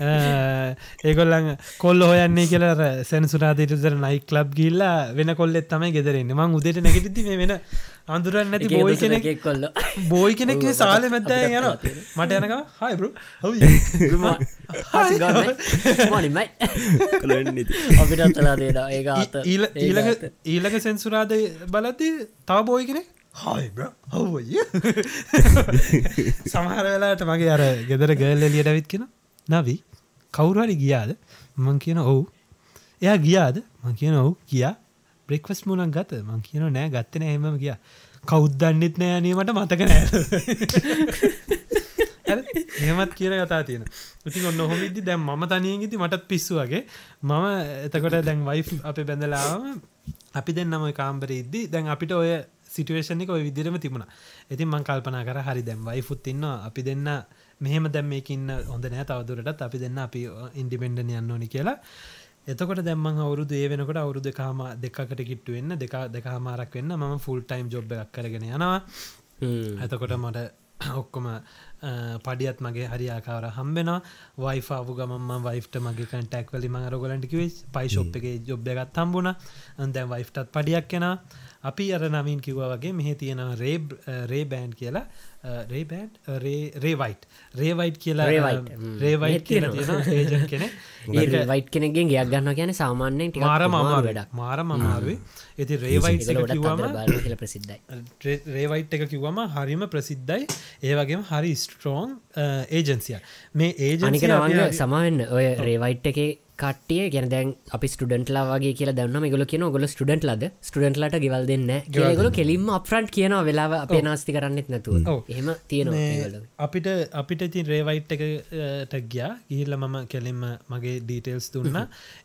ඒගොල්ලන් කොල්ල හොයන්නේ කියල සැනසුරාදීටතර නයි ලබ් ගිල්ලා වෙන කොල්ලෙත් තමයි ගෙදරෙන්නේ මං උදට නැගටති මේ වෙන අඳුරන්න නැති බෝයි කෙනෙක් කොල්ල. බෝයි කෙනෙක් සාල මැත්ත යන මට යනක හයිබරු මනිමයි අපිට අත්තලා දේද ඒක අත ඊළඟ ඊළඟ සෙන්සුරාද බලති තව බෝයි කෙනෙක්? හයිබ්‍ර හවය සමහර වෙලාට මගේ අර ගෙදර ගල්ල ලියට ඇවිත් කියෙන නවී කවුරහරි ගියාද? මං කියන ඔවු එයා ගියාද? මං කියන ඔවු කියා බ්‍රෙක්වස් මුණක් ගත. මං කියන නෑ ගත්තන හෙම කියා කෞද්දන්නෙත් නෑ අනීමට මතක නෑ. එහෙමත් කියන කතා තියෙන ඉතින් ඔන්න හොමිදි දැම් ම තනියගිති මටත් පිස්සු වගේ. මම එතකොට දැන් වයි් අප බැඳලාම අපි දෙන්නම කාම්බර ඉද්දි දැන් අපිට ඔය සිටුවේෂණක ඔය විදිරම තිබුණ. ඉතින් මං කල්පනා කර හරි දැම් වයිෆුත් ඉන්න අපි දෙන්න මෙහෙම දැම් මේකින්න හොඳ නෑ. තවදුරටත් අපි දෙන්න අපි ඉන්ඩිපෙන්ඩන යන්න ඕනි කියලා. එතකොට දැම්ම අවුරුදු ඒ වෙනකොට අවුරුදු කාම දෙකට කිට්ටු වෙන්න දෙක දෙකාමාරක් වෙන්න ම ෆුල් ටයිම් ජොබ් එකක් කරගෙන යනවා. එතකොට මට ඔක්කොම පඩියත් මගේ හරි ආකාර හම්බෙන වයිෆාපු ගමම වයිට මගේ කටක් වලි මඟරගොලන්ටිකිවේ පයිශොප් එක ජොබ් එකත් හම්බුණ. දැන් වයිෆ්ටත් පඩියක් කෙන අපි අර නමින් කිව්ව වගේ මෙහ තියෙන රේබ් රේ බෑන්් කියලා රේබෑන්් රේවයිට් රේවයිට් කියලා රේවයිට් ඒජන් කෙනෙ ඒ වයිට් කෙනෙගෙන් ගයක් ගන්න කියන සාමාන්‍යයෙන් ටික මාර මම වැඩක්. මාර මමාරුවේ ඇති රේවයිට් කියල ප්‍රසිද්ධයි. රේවයිට් එක කිව්වම හරිම ප්‍රසිද්ධයි. ඒවගේම හරි ස්ට්‍රෝන් ඒජන්සිය මේ නවංග සමාවෙන්න ඔය රේවයිට් එක කටිය ගැන දැන් අපි ස්ටඩන්ටලා වගේ කියලා දන්න ගොල කියන ගොල ස්ටඩන්ට ලද? ස්ටඩන්ටලට ගෙවල් දෙන්න කියගොල කෙලින්ම අප්‍රන්ට් කියන වෙලාව අපේ නාස්ති කරන්නෙත් නැතුව. එහෙම තියෙනවා අපිට අපිට ඉතින් රේවයිට් එකට ගියා. ගිහිල්ල මම කෙලින්ම මගේ ඩීටෙල්ස් දුන්න.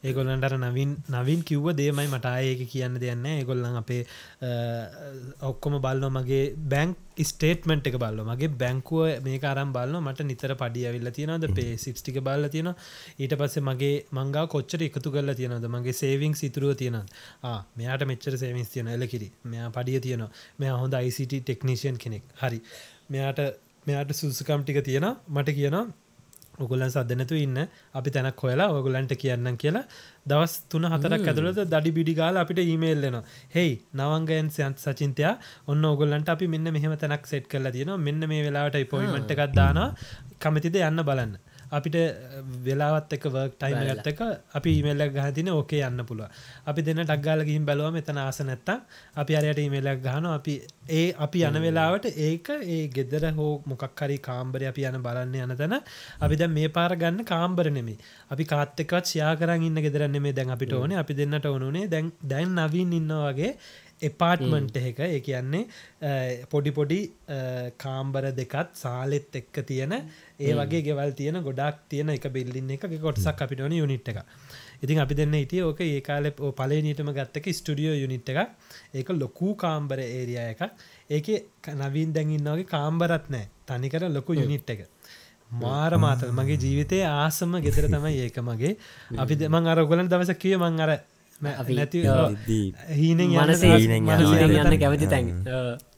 ඒගොල්ලන්ටර නවින් නවින් කිව්ව දේමයි මට ඒක කියන්න දෙන්න ඒගොල්ලන් අපේ ඔක්කොම බල්ලෝ මගේ බැංක් ස්ටේටමෙන්ට් එක බල්ල මගේ බැංකුව මේ අරම් බලන්න මට නිතර පඩිය ඇවිල්ල තියෙනද පේ සිප්ටික බල්ල තියෙන ඊට පස්සේ මගේ මංගා කොච්චර එකතු කරලා තියෙනද මගේ සේවිං සිතුරුව තියෙනත් මෙයාට මෙච්චර සේවිස් තියෙන එලකිරි මෙයා පඩිය තියෙනවා. මෙයා හොඳ ICT ටෙක්නිෂයන් කෙනෙක්. හරි. මෙයාට මෙයාට සුසකම් ටික තියෙන මට කියනවා ඔගොලන් සදනතු ඉන්න. අපි තැනක් හොයලා ඔගොලන්ට කියන්න කියලා. දවස් තුන හතරක් ඇතුළට දඩි බිඩිගාල අපිට ඊමේල්ලන හෙයි නවංගයන් සයන්ත් සචින්තයා ඔන්න ඔගොල්ලන්ට අපි මෙන්න මෙහම තැනක් සෙට් කරලා තියෙන මෙන්න මේ වෙලාට පොයිමට එකක් දාන කමතිද යන්න බලන්න අපිට වෙලාවත් එක වර්ක් ටයිම ගත්තක අපි ඉමල්ල ගහතින ඕකේ යන්න පුළුව අපි දෙන්න ටක්ගාල ගිහිම් බැලුවම එතන ආස නැත්ත අපි අරයට ඉමලක් ගහන අපි ඒ අපි යන වෙලාවට ඒක ඒ ගෙදර හෝ මොකක්හරි කාම්බර අපි යන බලන්න යන තැන අපි දැ මේ පාර ගන්න කාම්බර නෙමේ අපි කාත්තකත් ෂයා කරන්න ඉන්න ගෙදරන්න මේ දැන් අපිට ඕනේ. අපි දෙන්නට ඕනුනේ දැන් දැන් නවීන් ඉන්න වගේ එපාර්ට්මන්ට් එක. ඒ කියන්නේ පොඩි පොඩි කාම්බර දෙකත් සාලෙත් එක්ක තියෙන ඒ වගේ ගෙවල් තියෙන ගොඩක් තියෙන එක බිල්ලින්න එක කොටසක් අපිට ඕන යුනිට් එක ඉතින් අපි දෙන්න හිටිය ඕක ඒ කාල පලනීටම ගත්තක ස්ටඩියෝ යුනිට් එක ඒක ලොකූ කාම්බර ඒරිය එක ඒක නවීන් දැඟින්නගේ කාම්බරත් නෑ තනිකර ලොකු යුනිට් එක. මාර මාතල්. මගේ ජීවිතය ආසම ගෙතර තමයි ඒක මගේ. අපි දෙමං අරගොලන් දවස කිය මං අර නැති යන්න කැමති තැන්.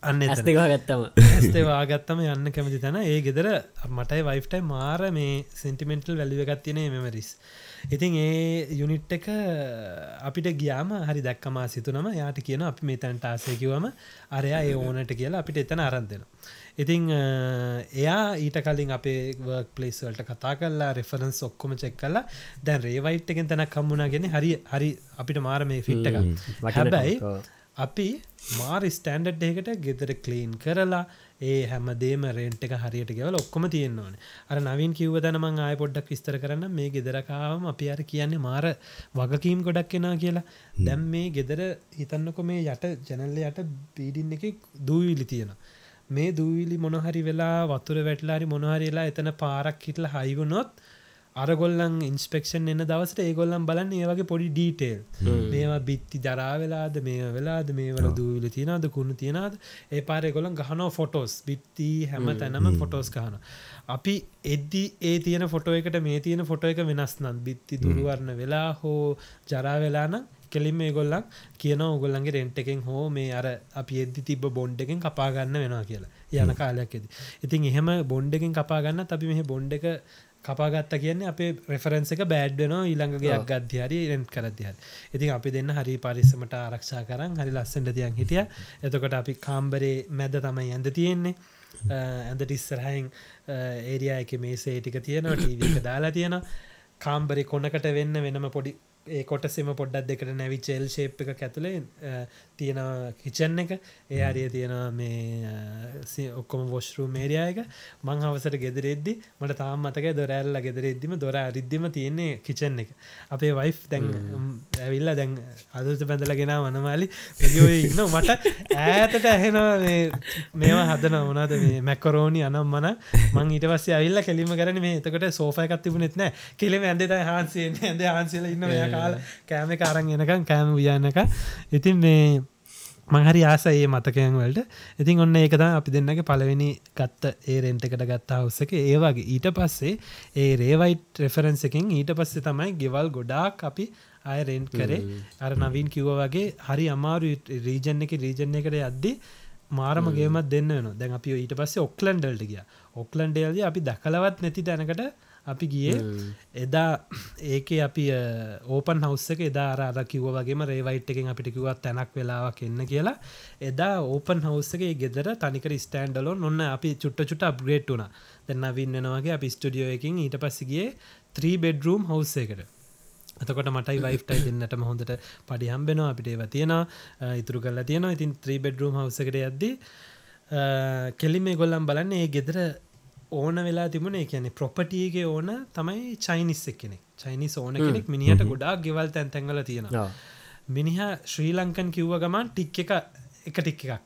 අන්න එතන. ඇස්තකවා ගත්තම ඇස්තේ වාගත්තම යන්න කැමති තැන. ඒ ගෙදර මටයි වයිෆ්ටයි මාර මේ සෙන්ටිමෙන්ටල් වැලිව ගත්තිනේ මෙමරිස් ඉතින් ඒ යුනිට් එක අපිට ගියාම හරි දැක්කමා සිතුනම යාට කියන අපි මේ තැන්ට ආසයකිවම අරයා ඒ ඕනට කියලා අපිට එතන අරන්දෙන ඉතිං එයා ඊට කලින් අපේ වර්ක් පලේස් වලට කතා කල්ලා රෙෆරන්ස් ඔක්කොම චෙක් කල්ලා දැන් රේවයිට් එකෙන් තැනක් කම්මුණගෙන හරි හරි අපිට මාර මේ ෆිට් එක වටින හැබැයි. අපි මාර් ස්ටන්ඩ් එකට ගෙදර කලීන් කරලා ඒ හැමදේම රෙන්ට් එක හරියට ගෙවල ඔක්කොම තියෙන්න ඕන. අර නවින් කිව්ව දැනමං ආය පොඩ්ඩක් විස්තර කරන්න. මේ ගෙදරකාවම අපි අර කියන්නේ මාර වගකීම් ගොඩක් කෙනා කියලා. දැම් මේ ගෙදර හිතන්නකො මේ යට ජැනල්ල යට පීඩින්න එක දූවිලි තියෙන මේ දූවිලි මොනහරි වෙලා වතුර වැටලාරි මොනහරිලා එතන පාරක් හිටල හයිවුණොත් අරගොල්ලන් ඉන්ස්පෙක්ෂන් එන්න දවසට ඒගොල්ලම් බලන්න ඒ වගේ පොඩි ඩීටේල් මේවා බිත්ති දරා වෙලාද මේ වෙලාද මේවල දූවිල තියනද කුණු තියනද ඒ පාරය ගොලන් ගහනෝ ෆොටෝස් බිත්ති හැම තැනම ෆොටෝස් ගහන අපි එද්දි ඒ තියෙන ෆොටෝ එකට මේ තියෙන ෆොටෝ එක වෙනස් නම් බිත්ති දුරුවරණ වෙලා හෝ ජරා වෙලාන කෙලින් මේ ගොල්ලන් කියන ඔගොල්ලන්ගේ රෙන්ට් එකෙන් හෝ මේ අර අපි එද්දි තිබ බොන්්ඩ එකෙන් කපාගන්න වෙනවා කියලා. යන කාලයක් ඇති ඉතින් එහෙම බොන්්ඩ එකෙන් කපාගන්න අපි මෙහ බොන්්ඩ එක කපාගත්ත කියන්නේ අපේ රෙෆරන්ස එක බෑඩ්වනවා ඊළඟගේ අගත්‍ය හරි රෙන්ට් කරදයහර ඉතින් අපි දෙන්න හරි පරිස්සමට ආරක්ෂා කරන්න හරි ලස්සට තියන් හිටිය. එතකොට අපි කාම්බරේ මැද තමයි ඇඳ තියෙන්නේ. ඇඳට ඉස්සරහයින් ඒරියා එක මේ සේටික තියෙනවා ටීවක දාලා තියෙන කාම්බරි කොනකට වෙන්න වෙනම පොඩි ඒ කොටසෙම පොඩ්ඩක් දෙකට නැවි චෙල් ශේප් එක ඇතුළේ තියෙන කිචන් එක. ඒ අරිය තියෙන මේ ඔක්කොම වොස්රූ මේරයායක මං හවසට ගෙදරෙද්දි මට තාම මතක දොරැල්ල ගෙදරෙද්දිම දොර අරිද්දිම තියෙන්නේ කිචන් එක. අපේ වයිෆ් දැන් ඇවිල්ල දැන් අදත බැඳලගෙන වනමාලි ඉන්න මට ඈතට ඇහෙනවා මේවා හදන වනද මේ මැකරෝනි අනම් මන මං ඊට පස්සේ ඇවිල්ල කෙලිම කරන මේ එතකට සෝෆයකත් තිබුණෙත් නෑ. කෙලෙම ඇන්දෙතහන්සේ ඇදහන්සේල ඉන්න මෙය කාල කෑම. කාරන් එනකම් කෑම වියන්නක ඉතින් මේ මහරි ආස ඒ මතකයන් වලට. ඉතින් ඔන්න ඒකද අපි දෙන්නගේ පලවෙනි ගත්ත ඒ රෙන්ට එකට ගත්තා හවස්සක ඒවාගේ ඊට පස්සේ ඒ රේවයිට් රෙෆරන්ස එකින් ඊට පස්සේ තමයි ගෙවල් ගොඩාක් අපි අය රෙන්ට් කරේ. අර නවීන් කිව්ව වගේ හරි අමාරු රීජන් එක රීජන් එකට යද්දි මාරම ගේමත් දෙන්න වෙන දැන් අපි ඊට පස්සේ ඔක්ලන්ඩල්ට ගිය. ඔක්ලන්ඩේල්ද අපි දකලවත් නැති තැනකට අපි ගියේ. එදා ඒක අපි ඕපන් හවස්සක එදා අර කිව වගේ රේවයිට් එකෙන් අපිට කිවත් තැනක් වෙලාවක් එන්න කියලා. එදා ඕපන් හවස්සගේ ගෙදර තනිකර ස්ටන්ඩලෝ ඔන්න අපි චුට්ට චුට අප්ග්‍රේට් වුණ. දෙන්න වින්නනවගේ අපි ස්ටඩියෝ එකින් ඊට පස්සගේ 3 බෙඩ්රූම් හවස්ස එකට. එතකොට මටයි වයිෆ්ටයි දෙන්නට හොඳට පඩි හම්බෙනවා. අපිට ඒව තියෙන ඉතුරු කල්ලා තියෙනවා. ඉතින් 3 බෙඩ්රූම් හවසකට යද්දී කෙලිමේ ගොල්ලම් බලන්න ඒ ගෙදර ඕන වෙලා තිබුණ කියන ප්‍රොපටියගේ ඕන තමයි චයිනිස් එක්කෙනෙක්. චයිනිස් ඕන කෙනෙක් මිනිහට ගොඩාක් ගෙවල් තැන්තැන්ගල තියෙනවා. මිනිහ ශ්‍රී ලංකන් කිව්ව ගමන් ටික් එක එක ටික් එකක්.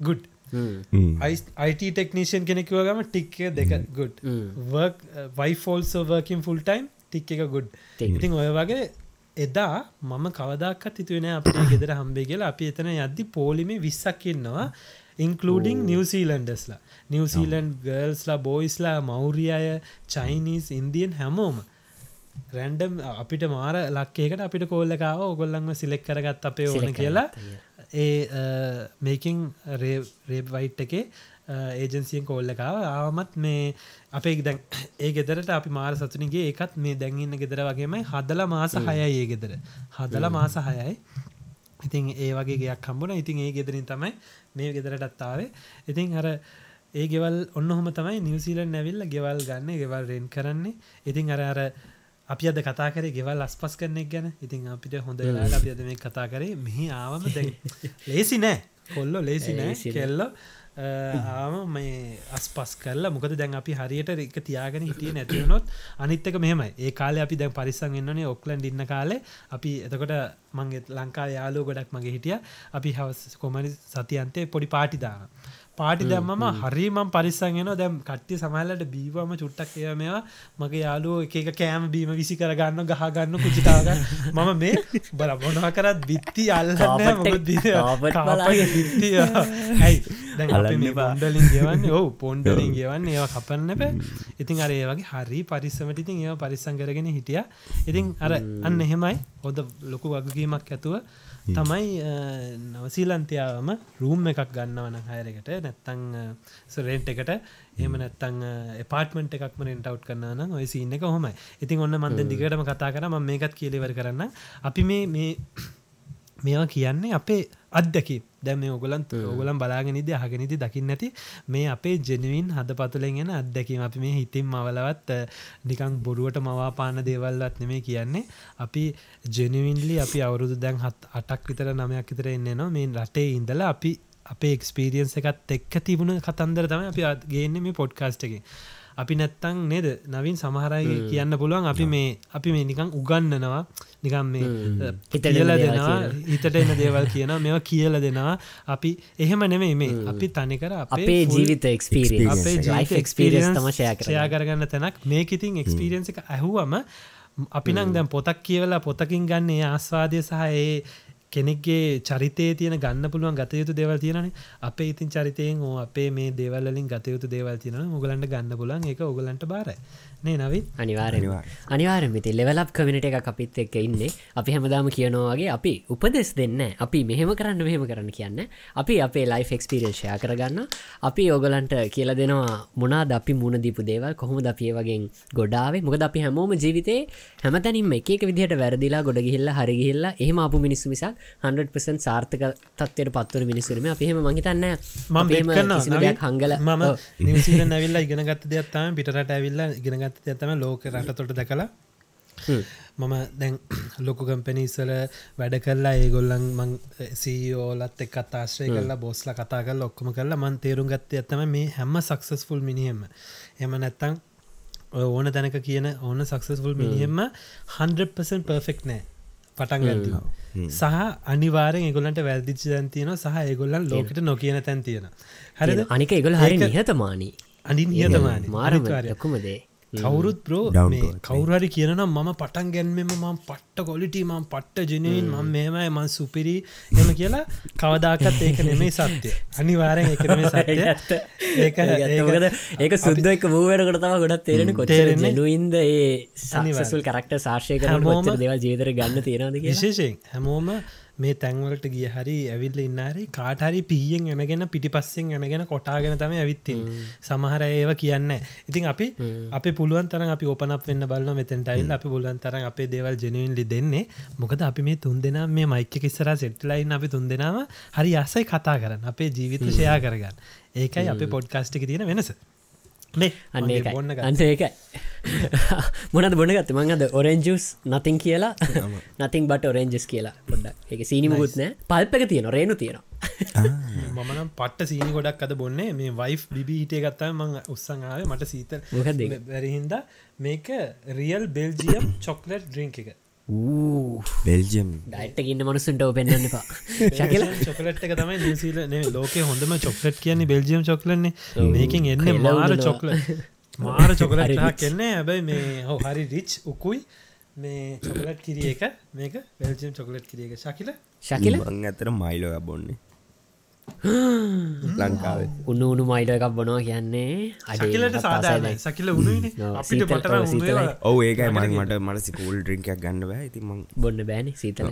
ගුඩ් අයිට ටෙක්නීෂන් කෙනෙකිව ගම ටික් දෙක good wife also working full time ටික් එක ගුඩ් ඉතින් ඔය වගේ එදා මම කවදක්ත් හිතුවෙන අපේ ගෙදර හම්බේ කියලා. අපි එතන යද්දි පෝලිමේ විස්සක් ඉන්නවා ඉන්කලඩිං නිවසීලන්ඩස්ලා නිවසීලන්් ගර්ල්ස්ලා බෝයිස්ලා මෞරියය චයිනිස් ඉන්දියන් හැමෝම. රැන්ඩම් අපිට මාර ලක්කේකට අපිට කෝල්ලකාව ඔගොල්ලන්ම සිලෙක් කරගත් අපේ ඕන කියලා. ඒ මේකින් රේබ් වයිට් එකේ ඒජන්සියෙන් කෝල්ලකාව ආවමත් මේ අපේ දැන් ඒ ගෙදරට අපි මාර සතුනගේ ඒකත් මේ දැන්ඉන්න ගෙදර වගේමයි. හදල මාස හයයි ඒ ගෙදර. හදල මාස හයයි ඉතින් ඒ වගේ ගයක් කම්බුණ ඉතින් ඒ ගෙදරින් තමයි මේ ගෙදරටත්තාවේ ඉතින් හර ඒ ගෙවල් ඔන්න හොම තමයි නිවසිීලන් නැවිල්ල ගෙවල් ගන්න ගෙවල් රෙන් කරන්නේ. ඉතින් අර අර අපි අද කතා කරේ ගෙවල් අස්පස් කරනෙක් ගැන. ඉතින් අපිට හොඳ අපි අද මේ කතා කරේ. මෙහි ආවම දැ ලේසි නෑ. කොල්ලො ලේසි නෑ. කෙල්ල ආම මේ අස්පස් කරලා මොකද දැන් අපි හරියට එක තියාගෙන හිටිය නැතිවනොත් අනිත්තක මෙහමයි. ඒ කාල අපි දැන් පරිසං එන්නනේ ඔක්ලන්ඩ ඉන්න කාලේ. අපි එතකොට මංගේ ලංකා යාලෝ ගොඩක් මගේ හිටිය. අපි හවස් කොමනි සතියන්තේ පොඩි පාටිදාන පාටි දැම්මම හරිමම් පරිස්සගෙන දැම් කට්ටිය සමහලට බීවම චුට්ටක් එය මේවා මගේ යාලුව එක කෑම බීම විසි කරගන්න ගහගන්න කුචිතාග මම මේ බල මොනා කරත් බිත්ති අල්ලන්න. පොන්්ඩලින් ගෙවන්න. ඕ පොන්්ඩලින් ගෙවන්න. ඒවා කපන්න පැ ඉතින් අර ඒ වගේ හරි පරිස්සමට ඉතින් ඒවා පරිස්සං කරගෙන හිටිය. ඉතින් අර අන්න එහෙමයි. හොද ලොකු වගකීමක් ඇතුව තමයි නවසීලන්තියාවම රූම් එකක් ගන්නවන හයරකට නැත්තං සරෙන්ට් එකට. එම නැත්තං පාටමට එකක්ම රෙන්ටව් කරන්න ඔය සින්න එක හොමයි ඉතින් ඔන්න මන්ද දිගටම කතා කර ම මේකත් කියලිවර කරන්න අපි මේ මේ මේවා කියන්නේ අපේ අදකි දැම ඔගලන් ඔගලන් බලාගෙනනිද අහගෙනනිති දකින්න නැති. මේ අපේ ජෙනවින් හද පතුලෙන්ගෙන අත්දැකීම. අපි මේ හිතින් මවලවත් නිකං බොරුවට මවාපාන දේවල්වත් නෙමේ කියන්නේ. අපි ජෙනවින්ලි අපි අවුරුදු දැන් හත් අටක් විතර නමයක් විතර එන්න නවා මේ රටේ ඉඳලා අපි අපේ එක්ස්පීරියන්ස එකත් එක්ක තිබුණ කතන්දර තම අපි ගේන්න මේ පොඩ්කාස්ට එක අපි නැත්තං නේද? නවින් සමහරයි කියන්න පුළුවන් අපි මේ අපි මේ නිකං උගන්නනවා නිකම් මේ දේවල් දෙනවා. හිතට එන දේවල් කියන මෙවා කියල දෙනවා. අපි එහෙම නෙමේ මේ. අපි තනිකර අපේ ජීවිත කර කරගන්න තැනක්. මේක ඉතින් එක්ස්පීරියන්ස එක ඇහුවම අපි නං දැම් පොතක් කියවලා පොතකින් ගන්න ඒ ආස්වාදය සහ ඒ කෙනෙක්ගේ චරිතය තියෙන ගන්න පුළුවන් ගතයුතු දේවල් තියෙනන අපේ ඉතින් චරිතයෙන් ඕ අපේ මේ දේවල්ලින් ගතයුතු දේවල් තියෙන මුගලන්ට ගන්න පුලන් එක ඔගලන්ට බාරයි. නේ නවී? අනිවාරෙන් අනිවාර්යෙන්. අනිවාරෙන් ඉති ලෙවලප් කමිනිට එක අපිත් එක්ක ඉන්නේ. අපි හැමදාම කියනවාගේ අපි උපදෙස් දෙන්න අපි මෙහෙම කරන්න මෙහෙම කරන්න කියන්න අපි අපේ ලයිෆ් එක්ස්පිරේෂය කරගන්න අපි ඕගලන්ට කියල දෙනවා මොනාද අපි මුණ දීපු දේවල්? කොහොම අපිය වගේ ගොඩාවේ මොකද අපි හැමෝම ජීවිතේ හැමතැනින් එක විදිහට වැරදිලා ගොඩ ගිහිල්ල හරිගිහිල්ල එහෙම අප මිනිස්සු මිසක් 100% සාර්ථක තත්වයට පත්වර මිනිස්සුරම අපිහෙම මහිතන්න මම හංගල මම නිවසිල නැවිල්ල ඉගෙනගත්ත දෙයක්ත්තම පිටට ඇවිල්ල ඉගෙනගත්ත ඇතම ලෝක රටතොට දැකලා. මම දැන් ලොකු කම්පැනිස්සල වැඩ කරලා ඒගොල්ලන් මං සීෝලත් එක් අතාශ්‍රය කරලා බෝස්ල කතා කල් ඔක්කොම කරලා මන් තේරුම් ගත්ත ඇතම මේ හැම සක්සස්ෆුල් මිනිහෙම. එම නැත්තං ඕන තැනක කියන ඕන සක්සස්ෆුල් මිනිහෙම 100% පර්ෆෙක්් නෑ. පටන් ගත්ති සහ අනිවාරෙන් එගොලන්ට වැරදිච්ච දැන්තියන සහ ඒගොල්ලන් ලෝකට නොකියන තැන් තියෙන හරිද? අනික එගොල හරි නිහතමානී. අඩි නියතමාන මාරම ලොකුමදේ කවුරුත් මේ to earth. කවුරහරි කියනම් මම පටන් ගැන්මම මම පට්ට කොලිටි මම් පට්ට ජනීන් ම මෙමයි මන් සුපිරි එම කියලා කවදාකත් ඒක නෙමේ සත්‍යය අනිවාරෙන් ඒක ඒකද ඒක සුද්ද එක මූවට කොටතම ගොඩත් තේරෙන කොච්චර තේරෙන්නේ. ජනුයින්ද ඒ සනිවසුල් කරක්ට සාර්ශය කර ොච්චර දේවල් ජීතර ගන්න තියෙනද කිය විශේෂයෙන් හැමෝම මේ තැන්වලට ගිය හරි ඇවිල්ල ඉන්නහරි කාටහරි පියෙන් එනගෙන පිටිපස්සෙන් එනගෙන කොටාගෙන තම ඇවිත්තින් සමහර ඒව කියන්න ඉතින් අපි අප පුළුවන් තර අපි ඕපනක් වෙන්න බලන්න මෙතැන්ටයිල් අපි පුළුවන් තරන් අපේ දේවල් ජනවින්ලි දෙන්නේ. මොකද අපි මේ තුන් දෙනා මේ මයික කිස්සර සෙට්ලයින් අපි තුන් දෙනාව හරි අසයි කතා කරන්න. අපේ ජීවිත ෂයා කරගන්න. ඒකයි අප පොඩ්කාස්ටික තියෙන වෙනස අන්න අන්න ඒකයි. මොනද බොනගත්ත මං අද ඔරෙන්ජස් නතින් කියලා. නතින් බට ඔරෙන්ජස් කියලා පොඩ්ඩක්. ඒක සීනිමුත් නෑ. පල්පක තියෙන රේනු තියෙනවා. මමනම් පට්ට සීනි ගොඩක් අද බොන්නේ. මේ වයිෆ් බිබි හිටිය ගත්තා මං උත්සංාව මට සීත? බැරිහින්ද මේක රියල් බෙල්ජියම් චොක්ලට් ඩ්‍රිංක එක බෙල්ජියම් ඩයිට්ට ඉන්න මනුසුන්ට පෙන්න්න එපා. ශකිල? චොකලට් එක තමයි නිසිල ලෝක හොඳම චොක්ලට් කියන්නේ බෙල්ජියම් චොක්ලන්නේ මේකින් එන්න මාර. චොක්ල මාර චොකලට්. කෙන්නේ හැබැයි මේ හෝ හරි රිච් උකුයි. මේ චොකලට් කිරිය එක මේක බෙල්ජියම් චොකලට් කිරිය එක. ශකිල? ශකිල? මං ඇතර මයිලෝ බොන්නේ ලංකාව. උන්න උුණු මයිට එකක් බොනවා කියන්නේ. ශකිලට සාධාරයි සකිල උනුවනේ ඔව්, ඒකයි මං මට මට සිකූල් ඩ්‍රිංකයක් ගන්න බෑ. ඉති මං බොන්න බෑනි සීතල.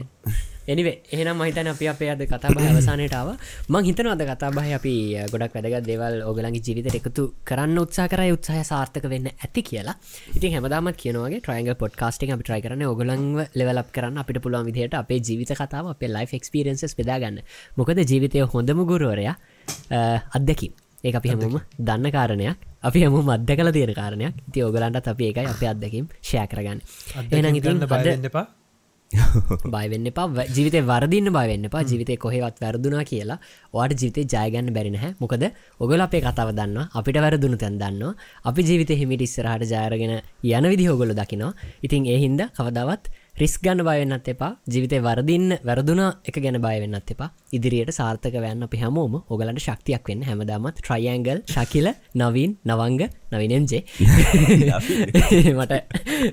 එනිවේ එහෙනම් මහිතන අපි අපේ අද කතාබහ අවසානයටාව මං හිතන අද කතාබහ අපි ගොඩක් වැදගත් දේවල් ඔගලන්ගේ ජීවිත එකතු කරන්න උත්සා කර. උත්සාහ සාර්ථක වෙන්න ඇති කියලා. ඉතින් හැමදාමත් කියනවගේ ට්‍රයිග පොඩ්කාස්ටිං අපි ට්‍රයි කරන ඔගලන්ව ලෙවලක් කරන්න අපිට පුළුවන් විදිහයට අපේ ජීවිත කතාව අපේ ලයිෆ් එක්ස්පිරන්සස් පෙදාගන්න මොකද ජීවිතය හොඳම ගුරුවරයා අත්දැකින් ඒ අපි හැමෝම දන්න කාරණයක්. අපි හැම මධ්‍ය කල තියෙන කාරණයක්. ති ඔගලන්ට අපි ඒකයි අප අදකින් ෂය කරගන්න. එන ඉතින් අද බයන්න එපා. බයිවෙන්න පා ජීවිතය වරදින්න බයවෙන්න පා ජීවිතය කොහෙවත් වැරදුනා කියලා වාට ජීවිතය ජයගන්න බැරිනහැ මොකද ඔගල අපේ කතාව දන්න අපිට වැරදුණු තැන් දන්න අපි ජීවිත හිමිට ඉස්සරහට ජයරගෙන යන විදි හොගොල දකිනවා. ඉතින් ඒ හින්ද කවදාවත් රිස් ගන්න බයවෙන්නත් එපා. ජීවිතය වරදින්න වැරදුන එක ගැන බයවෙන්නත් එපා. ඉදිරියට සාර්ථක වන්න අපි හැමෝම ඔගලට ශක්තියක් වෙන්න හැමදාමත් ට්‍රයිඇංගල් ශකිල නවීන් නවංග නවිනම්ජේ මට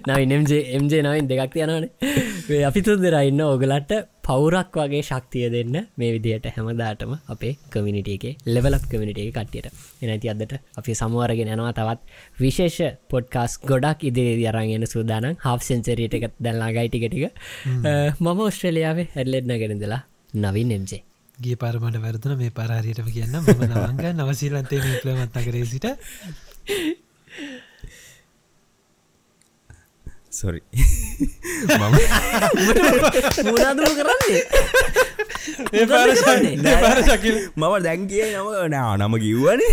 නවිනම්ජේ එම්ජේ නවින් දෙකක් තියනවනේ. අපි තුන්දෙරයින්න ඔගලට පවුරක් වගේ ශක්තිය දෙන්න මේ විදියට හැමදාටම අපේ කමිනිටියගේ ලෙවලක් කමිනිටිය කට්ටියට. එනැති අදට අපි සමුවරගෙන යනවා. තවත් විශේෂ පොඩ්කාස් ගොඩක් ඉදිරි අරගෙන සූදානම්. හා් සෙන්චරීට එකත් දැල්ලා ගයිටිකටික මම ඔස්ට්‍රලියාවේ හැල්ලෙත්න ගෙනදලා නවින් එම්ජේ ගිය පරමට වැරදුන. මේ පරහරියටම කියන්න මම නවංග නවසීලන්තේ මික්ලමත් අකරේ සිට සොරි මුණදුම කරන්නේ ඒ පාර ඒ පාර ශකිල මම දැන්ගේ නම නා නම කිව්වනේ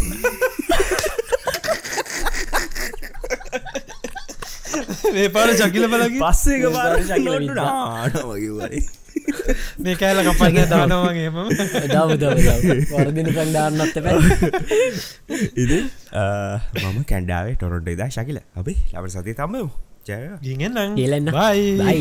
මේ පාර ශකිල බලකි පස්සේක පාර ශකිල නම විද්දා. කිව්වනේ මේ කෑල කපන්න දානවාගේම දව වරදින දාන්නත් පැ ඉදි මම කැන්ඩාවේ ටොරොඩ් එදා ශකිල. අපි ලබ සති තම්ම ජය. ගිගෙන්න්න කියලන්න බයි බයි